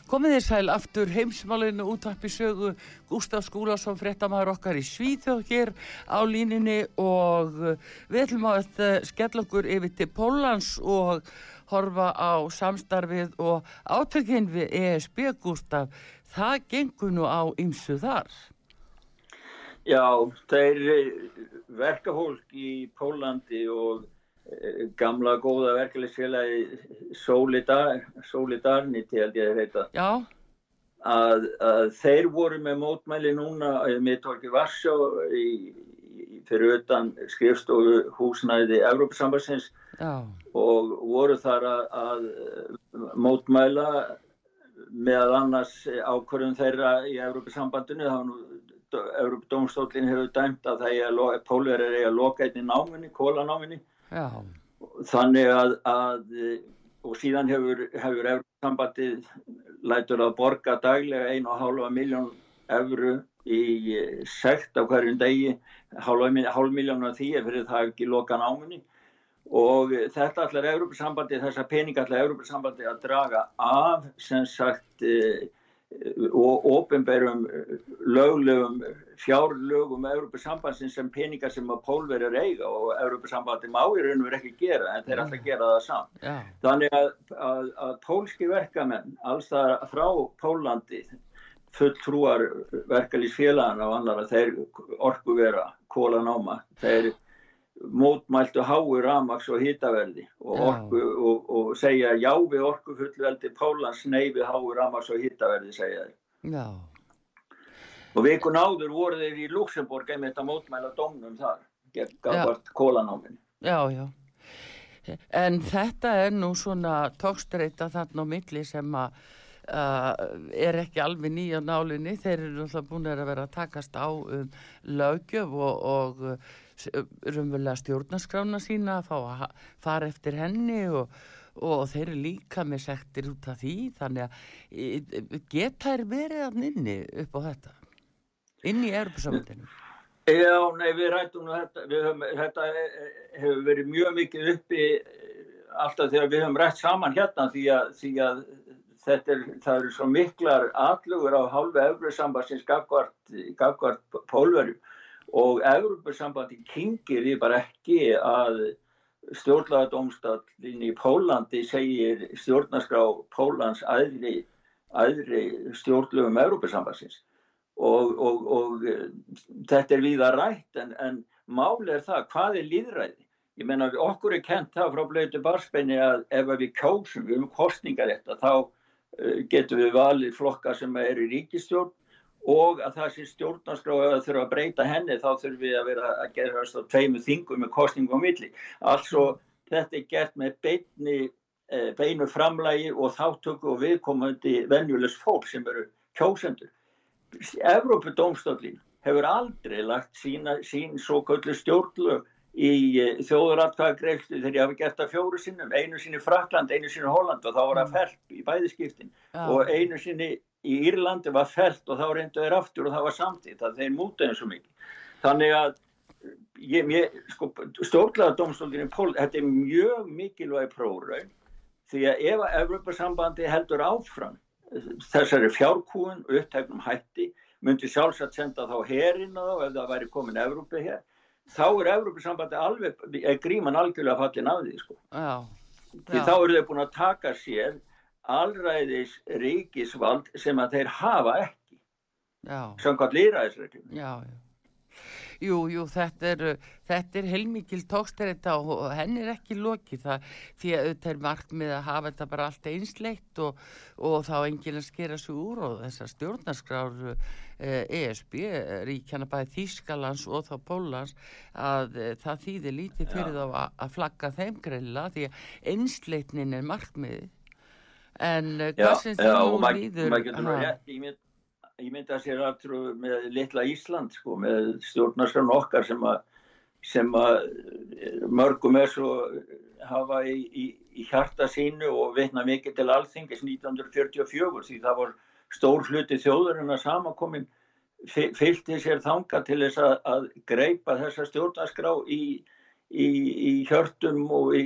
Komið þér sæl aftur heimsmálinu útvarpi sögu Gustaf Skúlason fréttamaður okkar í Svíþjóð hér á líninni og við ætlum að skella okkur yfir til Pólans og horfa á samstarfið og átökinn við ESB Gustaf. Það gengur nú á ymsu þar. Já, það er verkafólk í Pólandi og gamla góða verkefliðsfélagi Solidar, Solidarnity held ég að heita. Að, að þeir voru með mótmæli núna með Torki Varsjó í, í, fyrir utan skrifstofu húsnæði Európa-sambassins og voru þar að, að mótmæla með annars ákvörðum þeirra í Európa-sambandinu þá nú Európa-dómstólinn hefur dæmt að það er pólverið er að loka einni náminni, kólanáminni Já. Þannig að, að og síðan hefur, hefur Európa-sambandið lætur að borga daglega 1,5 miljón evru í sekt á hverjum degi, hálf miljón af því ef það ekki loka náminni og þetta allar Európa-sambandið, þessa pening allar Európa-sambandið að draga af sem sagt og ofinberum löglegum fjárlögum Európa-sambandsins sem peningar sem að pólverjar eiga og Európa-sambandi má í raun og verið ekki gera en þeir alltaf gera það samt. Já. Þannig að, að, að pólski verkamenn alls það frá Pólandi fulltrúar verkalýsfélagana og annar að þeir orku vera kólanáma, þeir mótmæltu hái ramaks og hýtaverði og, orku, og, og segja já við orku fullveldi Pólans, nei við hái ramaks og hýtaverði segja þeir. Já. Og vikun áður voru þeir í Luxemburg einmitt að mótmæla domnum þar, gegn kólanáminn. Já, já. En þetta er nú svona tókstreita þarna á milli sem að uh, er ekki alveg nýja nálinni. Þeir eru alltaf búin að vera að takast á um lögjöf og, og rumverulega stjórnarskrána sína að fá að fara eftir henni og, og þeir eru líka með sektir út af því þannig að geta þær verið að nynni upp á þetta? Inn í erfusamöndinu Já, nei við rættum þetta, við höfum, þetta hefur verið mjög mikið uppi alltaf þegar við höfum rætt saman hérna því að, því að þetta er, það eru svo miklar atlugur á hálfu erfusambansins gagvart pólverjum og Európa-sambandi kingir því bara ekki að stjórnlagadómstallin í Pólandi segir stjórnarskrá Pólans aðri, aðri stjórnlögum Európa-sambansins og, og, og þetta er viða rætt en, en mál er það, hvað er líðræði? Ég menna okkur er kent það frá blötu barspenni að ef við kjósum, við höfum kostningar þetta, þá uh, getum við valið flokka sem er í ríkistjórn og að það sé stjórnarskrá að þurfa að breyta henni þá þurfum við að vera að gera þess að tveimu þingum með kostningum á milli. Altså þetta er gert með beinni, beinu framlægi og þáttöku og viðkomandi venjulegs fólk sem eru kjósendur. Evrópudómstöldin hefur aldrei lagt sína, sín svo köllu stjórnlög í þjóðuratkvæðagreifstu þegar ég hafi gert það fjóru sinnum, einu sinni Frakland, einu sinni Holland og þá var það færp í bæðiskiptin Já. og einu sinni í Írlandi var fælt og þá reyndu þeir aftur og það var samtíð, það þeir mútið eins og mikið. Þannig að ég, ég, sko, stjórnlega domstólginni Pól, þetta er mjög mikilvæg próraun því að ef að Evropasambandi heldur áfram þessari fjárkúin og upptæknum hætti myndi sjálfsagt senda þá herinn þá ef það væri komin Evrópi hér þá er Evrópusambandi alveg, er gríman algjörlega fallin af því sko. Já. Því þá eru þau búin að taka sér allræðis ríkisvald sem að þeir hafa ekki. Samkvæmt lýraðisreglum. Já, já. jú, jú, þetta er, þetta er heilmikil tókstir þetta og henni er ekki lokið það því að auðvitað er markmið að hafa þetta bara allt einsleitt og, og þá enginn að skera sig úr og þessar stjórnarskrár eh, ESB, ríkjana bæði Þýskalands og þá Pólans að eh, það þýðir lítið fyrir þá að, að flagga þeim greila því að einsleitnin er markmiði en eh, Já, hvað já, því og nú maður líður maður getur nú rétt ímynd, ímynda sér aftur með litla Ísland sko, með stjórnarskan okkar sem að, sem að eh, mörgum er svo hafa í, í, í hjarta sínu og vitna mikið til alþingis 1944 því það var stór hluti þjóðurinn að samakomin fylgti sér þanga til þess að, að greipa þessa stjórnarskrá í, í, í hjörtum og í,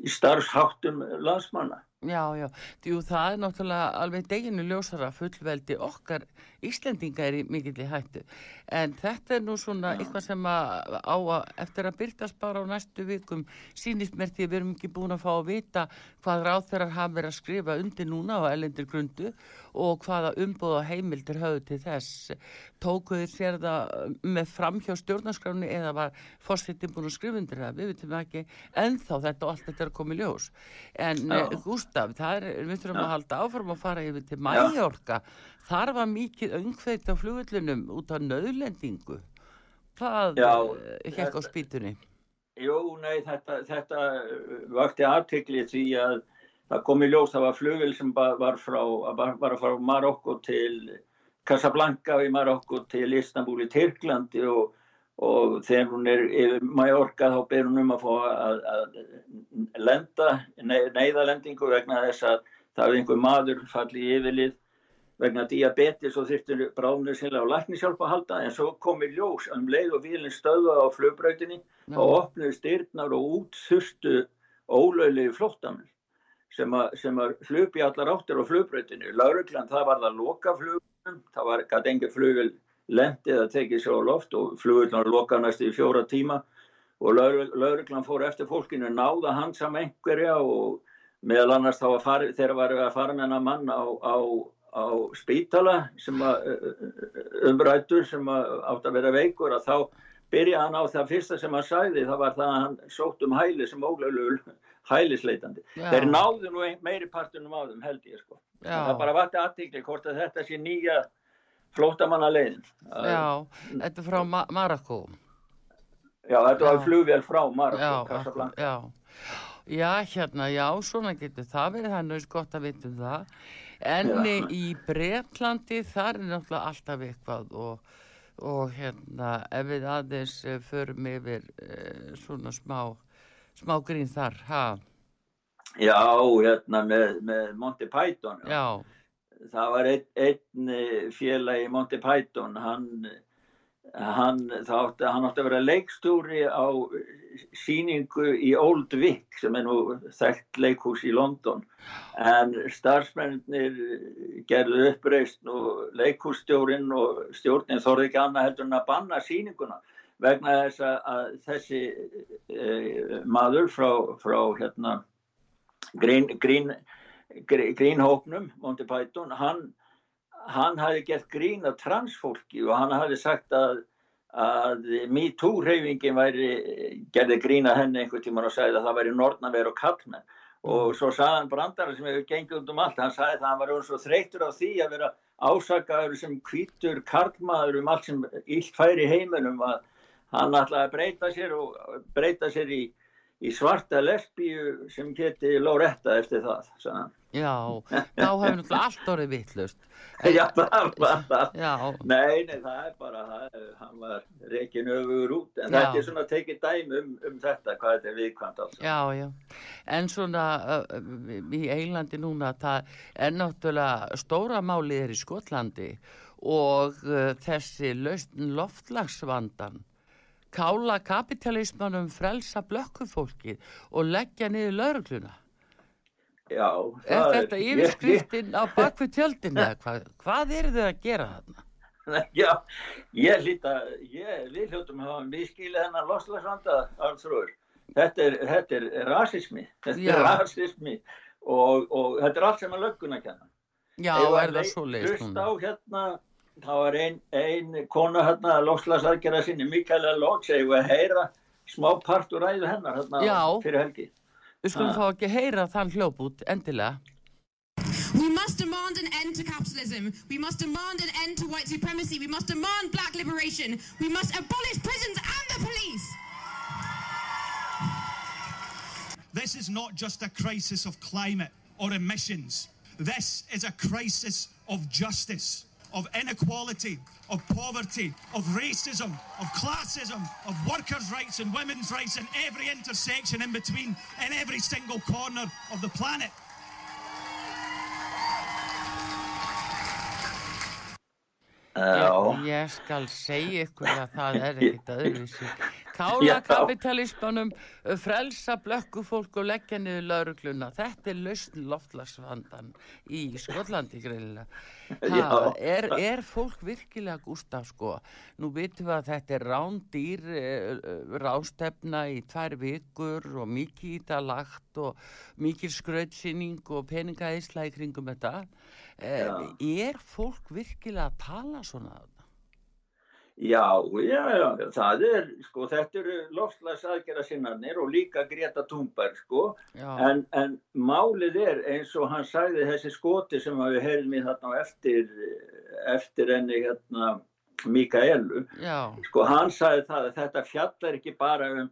í starfsháttum landsmanna. Já, já, jú, það er náttúrulega alveg deginu ljósara fullveldi okkar Íslendinga er í mikill í hættu. En þetta er nú svona eitthvað sem að á að eftir að byrtast bara á næstu vikum sínist mér því að við erum ekki búin að fá að vita hvað ráð þeirra hafa verið að skrifa undir núna á elendir grundu og hvaða umbúða heimildir höfðu til þess. Tókuður sér það með framhjá stjórnarskráni eða var fórsettin búin að skrifa undir það, við veitum ekki. Ennþá þetta og allt þetta er að koma í ljós. En Já. eh, Gústaf, það er, við þurfum Já. að halda áfram að fara yfir til Mæjorka þar var mikið öngveit á flugullunum út af nöðlendingu hvað hekk á spýtunni? Jú, nei, þetta, þetta uh, vakti aðtekli því að það kom í ljós, það var flugil sem var frá, var, frá Marokko til Casablanca í Marokko til Istanbul í Tyrklandi og, og þegar hún er yfir Mallorca þá ber hún um að fá að, að lenda, neyðalendingu vegna þess að það er einhver maður falli í yfirlið vegna diabetes og þurftur bráðnir sinlega á læknishjálp að halda en svo kom í ljós um leið og vilin stöðu á flugbrautinni Já. og opnuðu styrnar og út þurftu ólöglegi flóttamil sem að, sem að hlupi allar áttir á flugbrautinu. Lauruglan það var það loka flugunum, það var gæti engi flugul lendið að tekið sér á loft og flugurnar loka næstu í fjóra tíma og lauruglan fór eftir fólkinu náða hans að einhverja og meðal annars þá að fara, þeirra var að fara með hennar mann á, á, á spítala sem að umrættur sem að átt að vera veikur að þá byrja hann á það fyrsta sem hann sagði það var það að hann sótt um hæli sem ólöglu hælisleitandi. Já. Þeir náðu nú meiri partunum á þeim held ég sko. Já. Það bara vatti aðtíkli hvort að þetta sé nýja flóttamanna leiðin. Já, þetta er frá Ma Marokko Já, þetta var Já. flugvél frá Marokko, já, Casablanca. já. hérna, já, svona getur það verið, það er náttúrulega gott að vita um það. En Já. í Bretlandi, þar er náttúrulega alltaf eitthvað og, og hérna, ef við aðeins eh, förum yfir eh, svona smá, smá grín þar, ha? Já, hérna með, með Monty Python. Já, Það var einn, einn félagi Monty Python, hann, hann, átti, hann átti að vera leikstúri á síningu í Old Vic sem er nú þekkt leikhús í London. En starfsmennir gerðu uppreist og leikhússtjórin og stjórnin þorði ekki annað heldur en að banna síninguna vegna þess að, þessi e, maður frá, frá hérna Green, Green, Green, Greenhóknum, Monty Python, hann, hann hafi gert grín af transfólki og hann hafi sagt að, að MeToo-hreyfingin væri, gerði grín af henni einhvern tíman og sagði að það væri nortnaver og kallmenn. Og svo sagði hann brandara sem hefur gengið um allt, hann sagði að hann var svo þreytur á því að vera ásakaður sem kvítur karlmaður um allt sem illt færi í heiminum að hann ætlaði að breyta sér og breyta sér í í svarta lesbíu sem geti Loretta eftir það hann. já, þá hefur náttúrulega allt orðið vittlust. Já, það var það. Nei, nei, það er bara, það, hann var reikin öfugur út, en Já. þetta er svona tekið dæmi um, um þetta, hvað þetta er viðkvæmt alls. já, já. En svona uh, í Eilandi núna, það er náttúrulega stóra málið er í Skotlandi og uh, þessi lausn loftlagsvandan kála kapitalismanum frelsa blökkufólkið og leggja niður laurugluna. Já, Er þetta yfirskriftin á bakvið tjöldinu eða hvað, hvað eru þau að gera þarna? Já, ég ég, við hljóttum að hafa miskilið hennar loslagsvanda, Arnþróður. Þetta er, þetta er rasismi, þetta Já. er rasismi og, og þetta er allt sem að lögguna kenna. Já, við er að það svo leist Hlusta á hérna það var ein, ein kona hérna lofslagsarkjara sinni, Mikaela og að heyra smá part úr ræðu hennar hérna Já. fyrir helgi Við skulum fá ekki heyra þann hljóput, endilega. We must demand an end to capitalism. We must demand an end to white supremacy. We must demand black liberation. We must abolish prisons and the police. This is not just a crisis of climate or emissions. This is a crisis of justice, of inequality, of poverty, of racism, of classism, of workers' rights and women's rights in every intersection in between, in every single corner of the planet. Já. Ég, ég skal segja ykkur að það er ekkit öðruvísi. Kála kapitalismanum, frelsa blökkufólk og leggja niður laurugluna. Þetta er lausn loftlagsvandan í. Já. Ha, er, er fólk virkilega Gustaf sko? Nú vitum við að þetta er rándýr eh, rástefna í tvær vikur og mikið í þetta lagt og mikið skrautsýning og peningaðisla í kringum þetta. Eh, er fólk virkilega að tala svona? Já, já, já, það er, sko, þetta eru lofslagsaðgerra sinnarnir og líka Greta Thunberg, sko, en, en málið er eins og hann sagði þessi skoti sem við heyrðum í þarna á eftir, eftir enni hérna Mikaelu, Já. sko, hann sagði það að þetta fjallar ekki bara um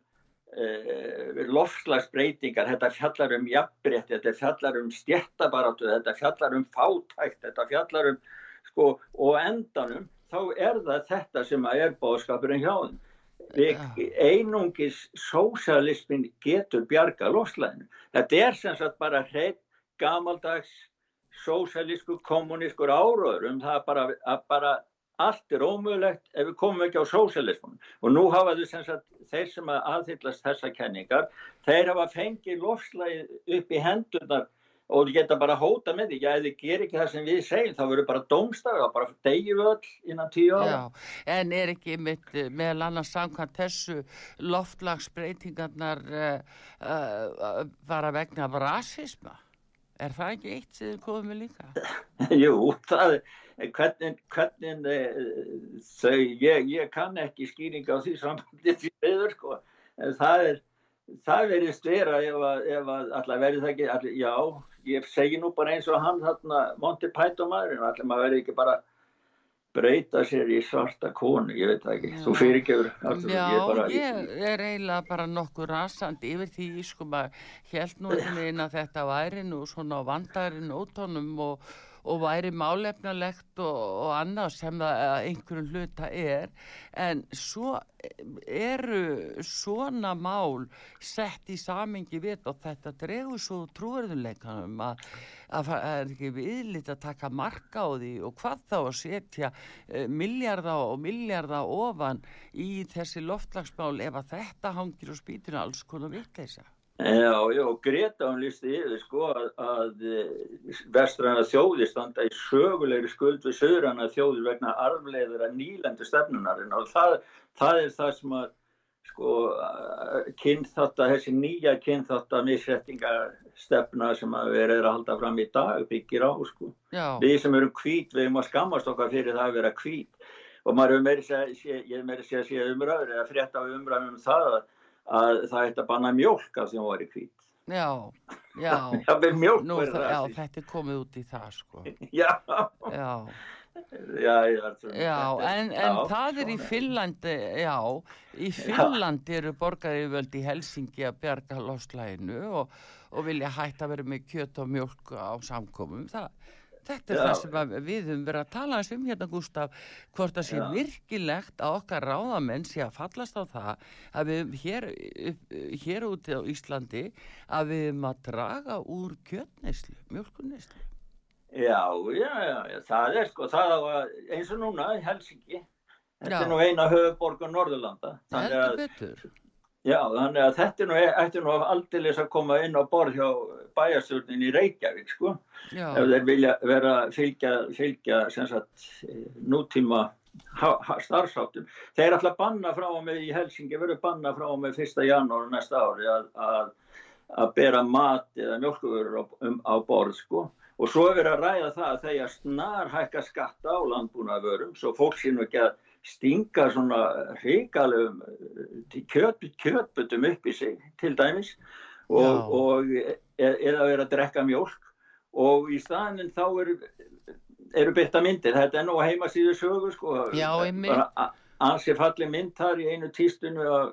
uh, lofslagsbreytingar, þetta fjallar um jafnbreytt, þetta fjallar um stjættabaráttu, þetta fjallar um fátækt, þetta fjallar um, sko, og endanum, þá er það þetta sem að er bóðskapurinn hjá þeim. Einungis sósalismin getur bjarga lofslæðinu. Þetta er sem sagt bara hreitt gamaldags sósalisku kommunískur áraður um það bara, að bara allt er ómögulegt ef við komum ekki á sósalismun. Og nú hafa þau sem sagt þeir sem að aðhyllast þessa kenningar, þeir hafa fengið lofslæðið upp í hendurnar og geta bara hóta með því, já, ef þið gerir ekki það sem við segjum, þá verður bara dómstag og bara degjum við öll innan tíu ára. Já, en er ekki mitt meðal annars samkvæmt þessu loftlagsbreytingarnar uh, uh, bara vegna af rasisma? Er það ekki eitt sem þið komum við líka? Jú, það er hvernig, hvernig eh, þau, ég, ég kann ekki skýringa á því sambandi því reyður sko, en það er, það verðist vera ef að, ef að allar verði það ekki, allir, já, ég segi nú bara eins og hann þarna Monty Python maðurinn, allir maður verði ekki bara breyta sér í svarta konu, ég veit það ekki, þú fyrirgefur, Arthur, Já, ég bara, ég er eiginlega bara nokkuð rasandi yfir því, sko, maður held nú einhvern veginn að þetta væri nú svona á vandari nótonum og, og væri málefnalegt og, og annað sem það að einhverjum hluta er, en svo eru svona mál sett í samingi við og þetta dregur svo trúverðuleikanum að, að það er ekki viðlít að taka marka á því og hvað þá að setja uh, milljarða og milljarða ofan í þessi loftlagsmál ef að þetta hangir og spýtur alls konar vitleisa. Já, já, Greta hún lísti yfir sko að, að vestræna þjóðir standa í sögulegri skuld við söðrana þjóðir vegna arfleiður að nýlendu stefnunarinn og það, það er það sem að sko kynþátt að þessi nýja kynþátt að misrættingastefna sem að við erum að halda fram í dag byggir á sko. Já. Við sem erum hvít, við erum að skammast okkar fyrir það að vera hvít og maður hefur meiri segja, segja að sé umræður eða frétta af umræðum um það að að það ætti að banna mjólk af því hún var í hvít. Já, já. Það er mjólk Nú, verið það, já, þetta er komið út í það, sko. Já. Já. Já, já, Já, en, en já, það er í svona Finnlandi, já, í Finnlandi eru borgaríðvöld í Helsingi að bjarga loslæginu og, og vilja hætta að vera með kjöt og mjölk á samkomum. Það, þetta er Já. það sem við höfum verið að tala um hérna, Gustaf, hvort það sé virkilegt að okkar ráðamenn sé að fallast á það að við höfum hér, hér úti á Íslandi að við höfum að draga úr kjötneyslu, mjölkuneyslu. Já, já, já, já, það er sko, það var eins og núna Helsingi. Þetta Já. er nú eina höfuborgar Norðurlanda. Þannig Heldur að, betur. Já, þannig að þetta nú, ætti nú aldeilis að koma inn á borð hjá bæjarstjórnin í Reykjavík, sko. Já. Ef þeir vilja vera fylgja, fylgja sagt, nútíma starfsáttum. Þeir ætla að banna frá og með í Helsingi, verður banna frá og með 1. janúar næsta ári að, að, að bera mat eða mjölkuvörur á, um, á borð, sko. og svo er verið að ræða það að þegar snar hækka skatta á landbúnaðvörum svo fólk sín ekki að stinga svona hrigalum kjöt, kjötbutum upp í sig til dæmis og, og eða verið að drekka mjölk og í staðin þá eru, eru bytta myndir, þetta er nú heimasíðu sögur sko, Já, bara ansi falli mynd þar í einu tístunum að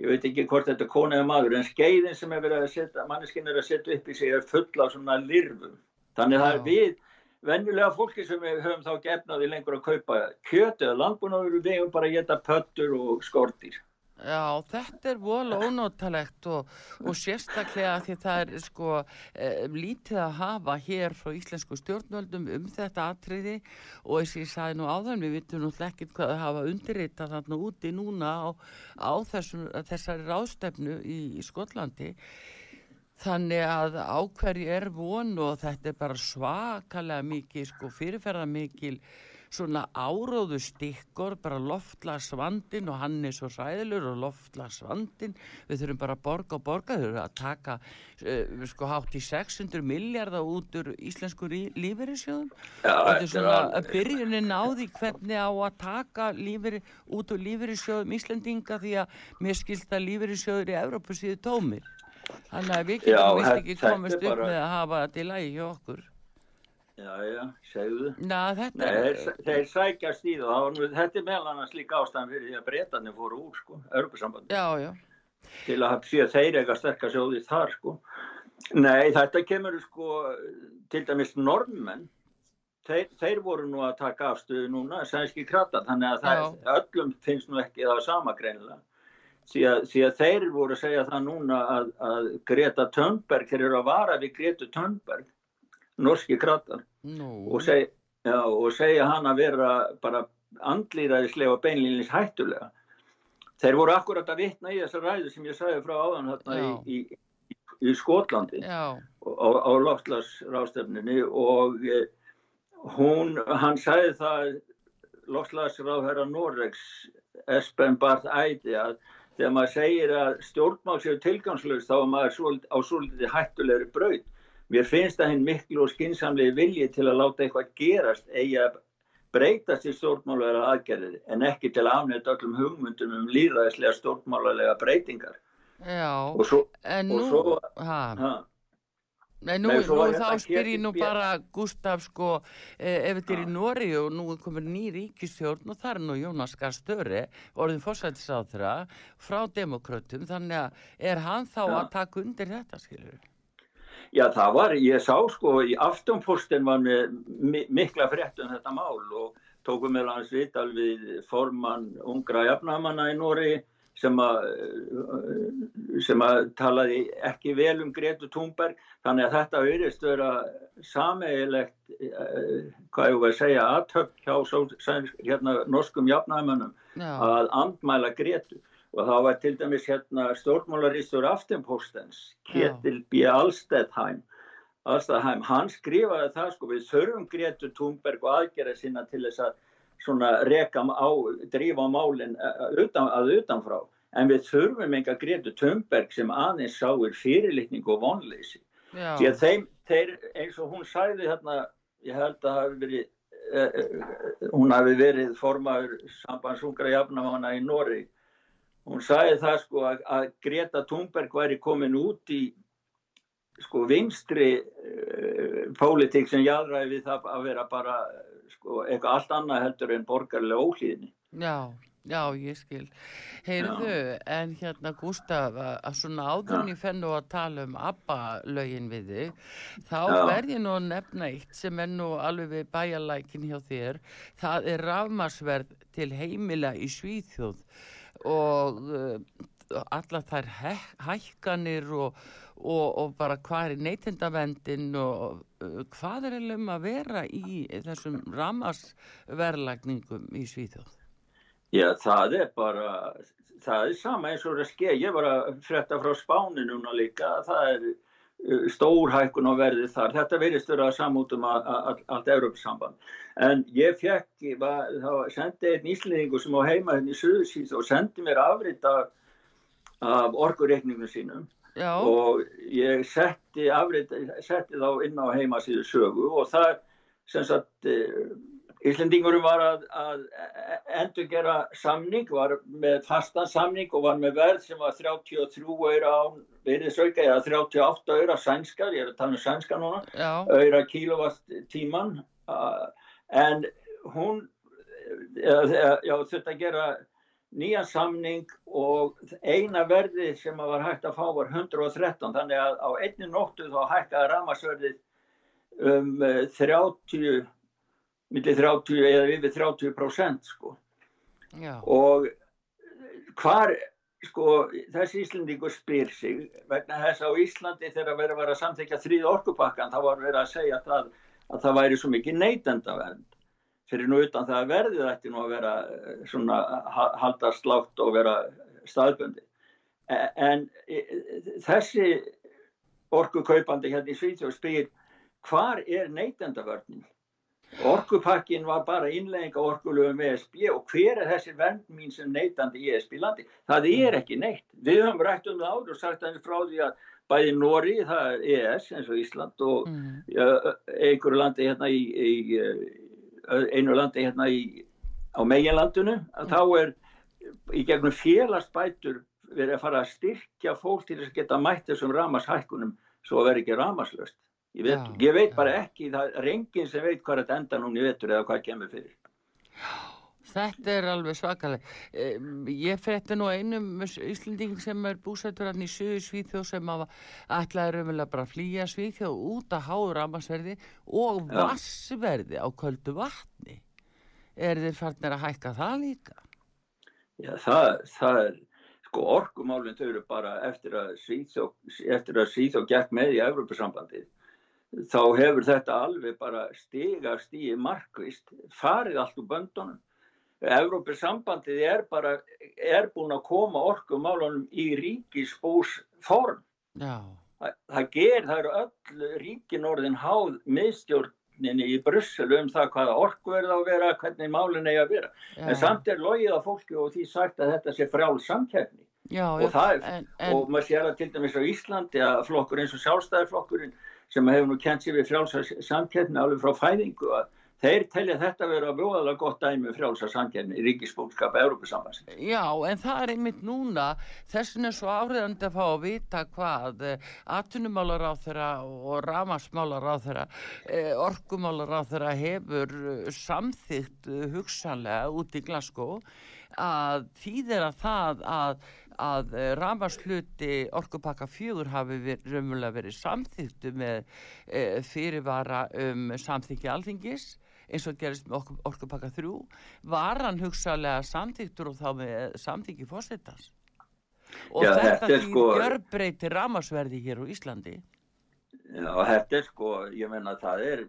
ég veit ekki hvort þetta er kona eða maður en skeiðin sem er verið að setja manneskinn er að setja upp í sig er full af svona lirfum. Þannig það er við venjulega fólki sem við höfum þá gefnaði lengur að kaupa kjöt eða landbúnaður við hefum bara geta pöttur og skortir Já, þetta er vol ónótalegt og, og sérstaklega því það er sko e, lítið að hafa hér frá íslensku stjórnvöldum um þetta atriði og eins og ég sagði nú áðan, við vitum náttúrulega ekkert hvað að hafa undirreitað þarna úti núna á, á þessum, þessari ráðstefnu í, í Skotlandi. Þannig að ákverju er von og þetta er bara svakalega mikið, sko fyrirferða mikil svona áróðu stikkur, bara loftlagsvandin og hann er svo ræðilur og loftlagsvandin, við þurfum bara að borga og borga, þau að taka uh, sko hátt í 600 miljardar út úr íslensku lífeyrissjóðum. Þetta er svona að byrjunin á því hvernig á að taka lífeyri, út úr lífeyrissjóðum Íslandinga því að mér skilst að lífeyrissjóður í Evrópu síðu tómir þannig að við getum vist ekki komist upp bara... með að hafa þetta í lægi hjá okkur Já, já, segðu. Ná, þetta Nei. Þeir, þeir sækjast í það. Þetta er meðal annars líka ástæðan fyrir því að breytanir fóru úr, sko, Europasambandi. Já, já. Til að sé að þeir eitthvað sterkast sjóðið þar, sko. Nei, þetta kemur, sko, til dæmis normenn. Þeir, þeir voru nú að taka afstöðu núna, sænski krata, þannig að það, öllum finnst nú ekki það sama greinilega. Því að, þeir voru að segja það núna að, að Greta Thunberg, þeir eru að vara við Greta Thunberg, norski kratar no. og, seg, já, og segja hann að vera bara andlýraðislega og beinlýnins hættulega. Þeir voru akkurat að vitna í þessa ræðu sem ég sagði frá áðan hérna í, í, í Skotlandi já. á, á loftlagsrástefninu og eh, hún, hann sagði það loftlagsráðherra Noregs Espen Barth Ædi að þegar maður segir að stjórnmál séu tilgangslust þá er maður á svolítið hættulegri braut. Mér finnst það hinn miklu og skinsamlegi vilji til að láta eitthvað gerast eigi að breytast í stjórnmálega aðgerðir en ekki til að afnæta öllum hugmyndum um líðræðislega stjórnmálega breytingar. Já, svo, en nú, svo, ha, ha, Nei, nú, Nei, nú þá spyr ég nú bara Gustaf sko, eh, ef þetta er í Nóri og nú komin ný ríkistjórn og það er nú Jónas Gahr Störe orðin fórsættisáþra frá demokrautum þannig að er hann þá Já. að taka undir þetta skilur? Já, það var, ég sá sko í aftonposten var með mi mikla frétt um þetta mál og tókum með hans vital við formann ungra jafnamanna í Nóri sem að, eh, sem að talaði ekki vel um Gretu Thunberg þannig að þetta auðvist vera sameigilegt, eh, hvað ég var að segja, aðtöpp hjá sól- sæns- hérna, norskum jafnamannum Já. að andmæla Gretu og það var til dæmis hérna stjórnmálaristur Aftenpostens Ketil B. Alstedheim Alstedheim, hann skrifaði það sko við þurfum Gretu Thunberg og aðgerða sinna til þess að svona reka á, drífa málinn eh, utan, að utanfrá. En við þurfum enga Gretu Thunberg sem aðeins sáir fyrirlitning og vonleysi. Því að þeim, þeir, eins og hún sæði hérna, ég held að hafi verið eh, eh, hún hafi verið formaður sambandsungra jafnamanna í Nóri hún sagði það sko að, að Greta Thunberg væri komin út í sko vinstri uh, pólitík sem jáðræði við það að vera bara sko eitthvað allt annað heldur en borgarlega óhlýðni. Já, já, ég skil. Heyrðu, en hérna Gustaf, að svona áðurinn ég fennu að tala um ABBA-lögin við þig, þá verð ég nú að nefna eitt sem er nú alveg við bæjarlækin hjá þér. Það er rafmasverð til heimila í Svíþjóð og allar þær hæ- hækkanir og, og, og bara hvað er neytendavendin og hvað er um að vera í þessum ramasverðlagningum í Svíþjóð? Já, það er bara, það er sama eins og það sker. Ég var að frétta frá Spáni núna líka, það er uh, stór hækkun á verðið þar. Þetta verðist vera samút um að- að- allt Európsamband. En ég fekk, var, þá sendi einn íslendingu sem á heima hérna í Suðursýð og sendi mér afrit af, af orkureikningum sínum Já. og ég setti, afrit, setti þá inn á heimasíðu sögu og það sem sagt uh, Íslendingurum var að, að endur gera samning, var með fastan samning og var með verð sem var 33 öyra á virðisauka eða 38 öyra sænskar, ég er að tala um sænska núna, Já. öyra kílovatt tíman uh, en hún uh, já, þurfti að gera nýjan samning og eina verði sem að var hægt að fá var 113 þannig að á einni nóttu þá hækkaði ramasverðið um eh, 30 millir 30 eða yfir 30 prósent sko Já. og hvar sko þessi Íslandingur spyr sig vegna þess að á Íslandi þegar verið að vera að samþykja þrýð orkupakkan þá var verið að segja það, að það væri svo mikið neytendavernd fyrir nú utan það að verðið ætti nú að vera eh, svona ha- halda slátt og vera staðböndi en eh, þessi orkukaupandi hérna í Svíþjóð spyr hvar er neytendavörnin Orkupakkin var bara innlegging á orkulöfum ESB og hver er þessi vernd mín sem neytandi í ESB landi? Það er ekki neitt. Við höfum rætt um það áður og sagt að frá því að bæði Nóri, það er ES eins og Ísland og ja, einhverju landi hérna í, í eh, einu landi hérna í, á meginlandinu, að þá er í gegnum félagsbætur verið að fara að styrkja fólk til þess að geta mætt þessum ramashækkunum svo vera ekki ramaslöst. Ég veit, Já, ég veit bara ekki, það er enginn sem veit hvað þetta enda núna í vetur eða hvað kemur fyrir. Þetta er alveg svakaleg. Eh, Ég frétti nú einum Íslending sem er búsættur hann í sögu Svíþjóð sem að ætlaði raunverulega bara að flýja Svíþjóð út að háður ramarsverði og vassverði á köldu vatni. Er þið farnir að hækka það líka? Já, það, það er, sko, orkumálinn þau eru bara eftir að Svíþjóð, eftir að Svíþjóð gekk með í Evrópusambandið, þá hefur þetta alveg bara stigast í markvist, farið allt úr böndunum. Evrópusambandið er bara, er búin að koma orkumálunum í ríkisbús form. Já. Það, það ger, það eru öll ríkin orðin háð miðstjórninni í Brussel um það hvaða orku er það að vera, hvernig málinn eigi að vera. Já. En samt er logið á fólki og því sagt að þetta sé frjál samkeppni. Já, og, það, er- en- en- og maður sér það til dæmis á Íslandi að flokkur eins og sjálfstæðarflokkurinn sem hefur nú kent sér við frjálsa samkeppni alveg frá fæðingu að þeir telja þetta vera voðalega gott dæmi um frjálsa samkeppni í ríkisbúlskap Európusambansi. Já, en það er einmitt núna, þessin er svo áriðandi að fá að vita hvað atvinnumálar á þeirra og ramasmálar á þeirra, orkumálar á þeirra hefur eh, samþykkt eh, hugsanlega út í Glasgow að þýðir að það að að ramasluti orkupakka fjögur hafi verið, raunverulega verið samþyktu með e, fyrirvara um samþykki alþingis eins og gerist með orku, orkupakka þrjú var hann hugsalega samþyktur og þá með samþykki fósittans og Já, þetta því sko- gjörbreyti ramasverði hér á Íslandi Já, þetta er sko, ég menna það er,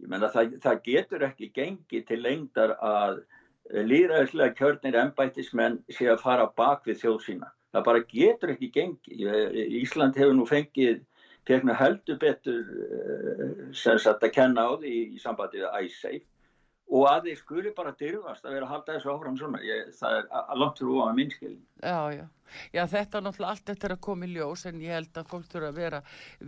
ég menna það, það getur ekki gengið til lengdar að líðræðislega kjörnir embættismenn sé að fara bak við þjóð sína. Það bara getur ekki gengið. Ísland hefur nú fengið tegna heldur betur eh, sem sagt að kenna á því í sambandi við iSafe og að þeir skuli bara dyrfast að vera að halda þessu áfram svona. Ég, það er langt fyrir ofan minnskilin. Já, já. Já, þetta er náttúrulega allt eftir að koma í ljós en ég held að fólk þurfa að vera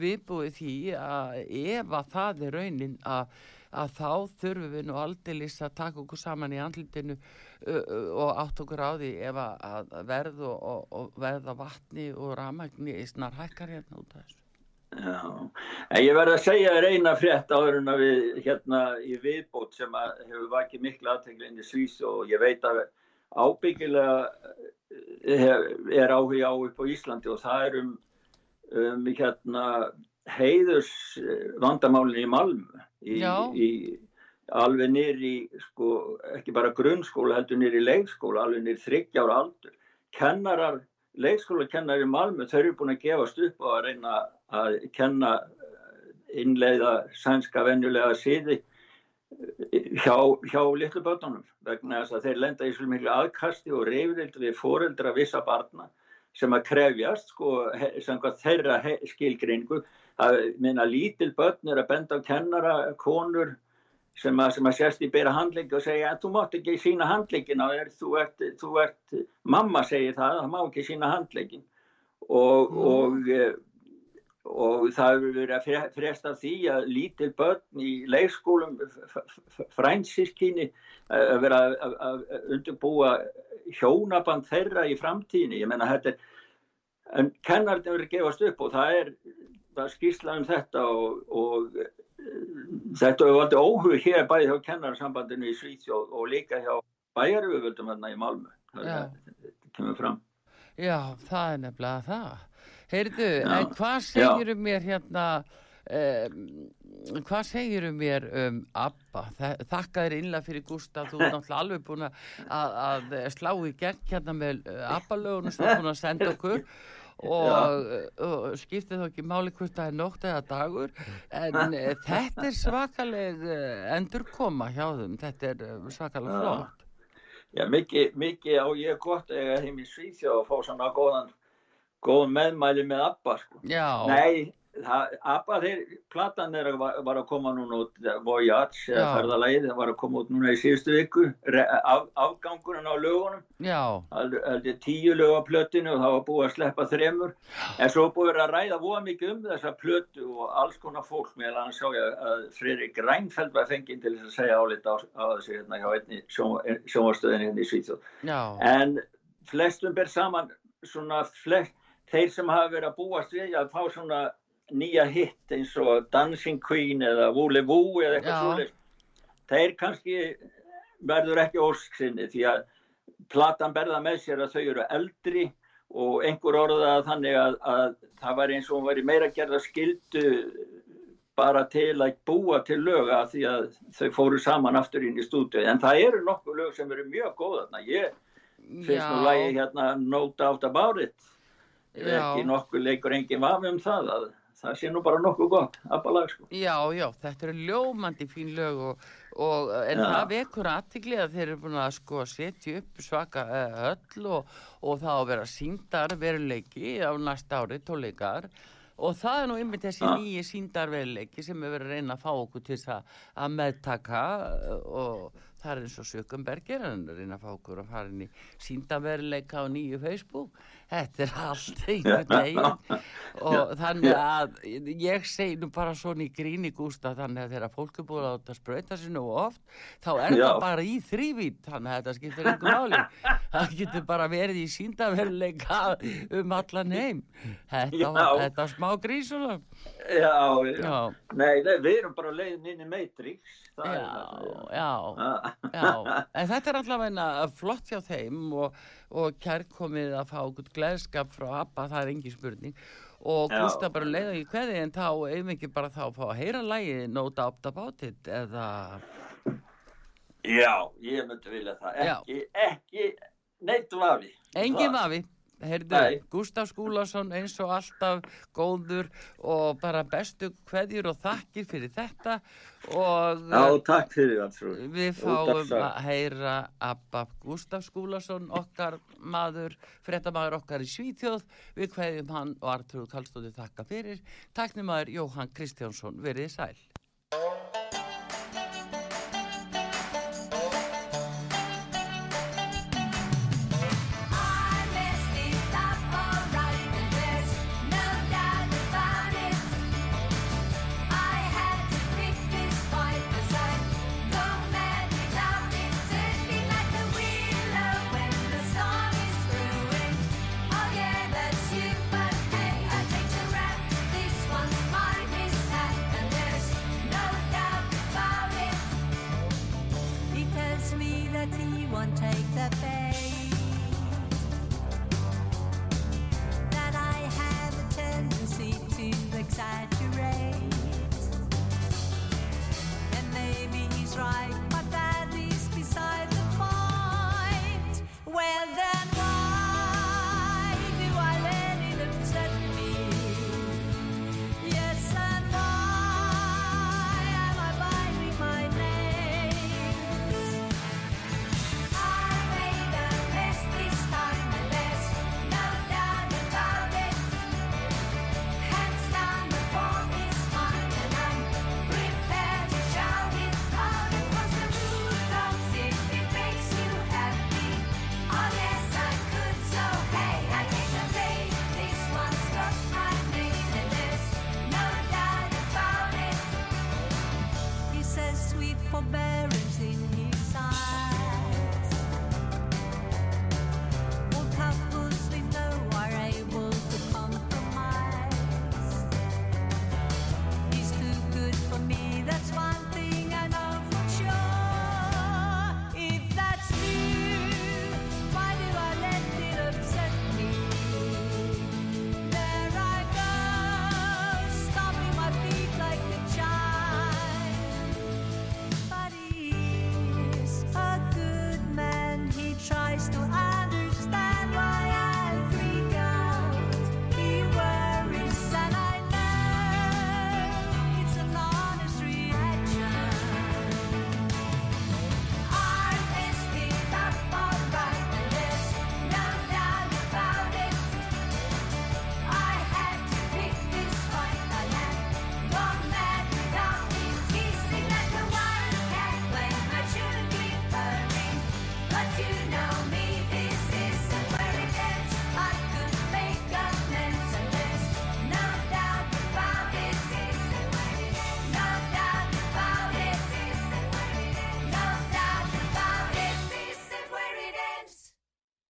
viðbúið því að ef að það er raunin að, að þá þurfum við nú aldeilis að taka okkur saman í andlitinu uh, og átt okkur á því ef að, verð og, og, og verð á vatni og ramagni í snar hækkar hérna út af þessu. Já, en ég verði að segja þér eina frétt áður en að við hérna í viðbót sem hefur vakið miklu aðtegli inn í Svís og ég veit að ábyggilega eh, er áhuga á upp á Íslandi og það er um, um hérna heiðus vandamálin í Malmö. Í, í, alveg nýri sko, ekki bara grunnskóla heldur nýri leikskóla alveg nýri þryggjára aldur. Kennarar leikskólakennari í Malmö, þau eru búin að gefast upp á að reyna að kenna eh, innleiða sænska venjulega síði hjá, hjá litlu börnunum vegna þess að þeir lenda í svo miklu aðkasti og reyfrildi við foreldra vissa barna sem að krefjast sko, þeirra skilgreiningu. Að minna lítil börn er að benda á kennara, konur sem að, sem að sérst í bera handleiki og segja að þú mátt ekki sína handleikin á þér, þú ert, þú ert, mamma segir það, það má ekki sína handleikin og, og, eh, og það hefur verið að fre- fresta því að lítil börn í leikskólum frændsískinni að vera að, undirbúa hjónaband þeirra í framtíðinni. Ég menna þetta er, en kennarinn verið að gefast upp og það er, það er skýrsla um þetta og, og þetta hefur aldrei óhug hér bæði hjá kennarsambandinu í Svíþjóð og líka hjá bæjaröfuvöldum hérna í Malmö. Það það kemur fram. Já, það er nefnilega það. Heyrðu, en hvað segirum mér hérna, um, hvað segirum mér um Abba? Þa- Þakka þér innlega fyrir Gústa, þú er náttúrulega alveg búin að, að slá í gegn hérna með uh, Abba-lögunum sem þú er búin að senda okkur. Og, og skiptir þá ekki máli hvort það er nótt eða dagur en uh, þetta er svakaleg uh, endurkoma hjá þeim, þetta er svakaleg flott. Já, mikið, mikið á ég gott að eiga heim í Svíþjóð og fá svona góðan, góðan meðmæli með ABBA, sko. Nei, það, ABBA, þeir, platan þeirra var, var að koma núna út, Voyage, ferðalagið, það var að koma út núna í síðustu viku, af, afgangurinn á lögunum, það er tíu lög á plötinu og það var búið að sleppa þremur, en svo er búið að ræða voða mikið um þessa plötu og alls konar fólk, meðal hann sá ég að Friðrik Grænfeld var fenginn til þess að segja álita á, á þessu hérna hjá einni sjónvarstöðinni hérna í Svíþjóð. En flestum ber saman svona flest, þeir sem hafa verið að búast við að fá svona nýja hitt eins og Dancing Queen eða Wooly Woo eða eitthvað svoleiðis. Þeir kannski verður ekki ósksinni því að platan berða með sér að þau eru eldri og einhver orðað þannig að, að það var eins og væri meira gerða skildu bara til að búa til löga því að þau fóru saman aftur inn í stúdíu en það eru nokkuð lög sem eru mjög góð þarna. Ég finnst nú lægi hérna No Doubt About It er ekki nokkuð leikur engin vafi um það að það sé nú bara nokkuð gott abbalag sko Já, já, þetta eru ljómandi fín lög og, og en Já. það vekur aðtikli að þeir eru búin að sko setja upp svaka höll og, og það á að vera síndar veruleiki á næsta ári tónleikar og það er nú einmitt þessi Já. nýji síndar veruleiki sem er verið að reyna að fá okkur til þess að, meðtaka uh, og það er eins og Sökumbergir hann er að reyna að fá okkur að fara inn í síndaveruleika á nýju Facebook þetta er allt einhvern veginn og þannig að ég segi nú bara svona í gríni gústa þannig að þegar fólk er búin að láta sprauta sér nú oft þá er það bara í þrývít þannig að þetta skiptir einhver máli. Það getur bara verið í síndaveruleika um allan heim. Þetta, þetta smá grísula já, já. Já. Nei, nei, við erum bara leiðin inn í Matrix. Er Já, það. já, já, en þetta er allavega flott hjá þeim og, og kærkomið að fá okkur gleðskap frá Abba, það er engin spurning. Og. Gústa bara leiða í hverði en þá við ekki bara þá að fá að heyra lægi No Doubt About It eða, Já, ég myndi vilja það. Já. ekki, ekki neitt vafi engin Það- vafi Heyrðu, Nei. Gústaf Skúlason eins og alltaf góður og bara bestu kveðjur og þakkir fyrir þetta og Já, takk fyrir allt svo Við fáum að heyra Abba Gustaf Skúlason, okkar maður, fréttamaður okkar í Svíþjóð. Við kveðjum hann og Artur Kallstóði þakka fyrir. Takk nýmaður Jóhann Kristjánsson, verið sæl.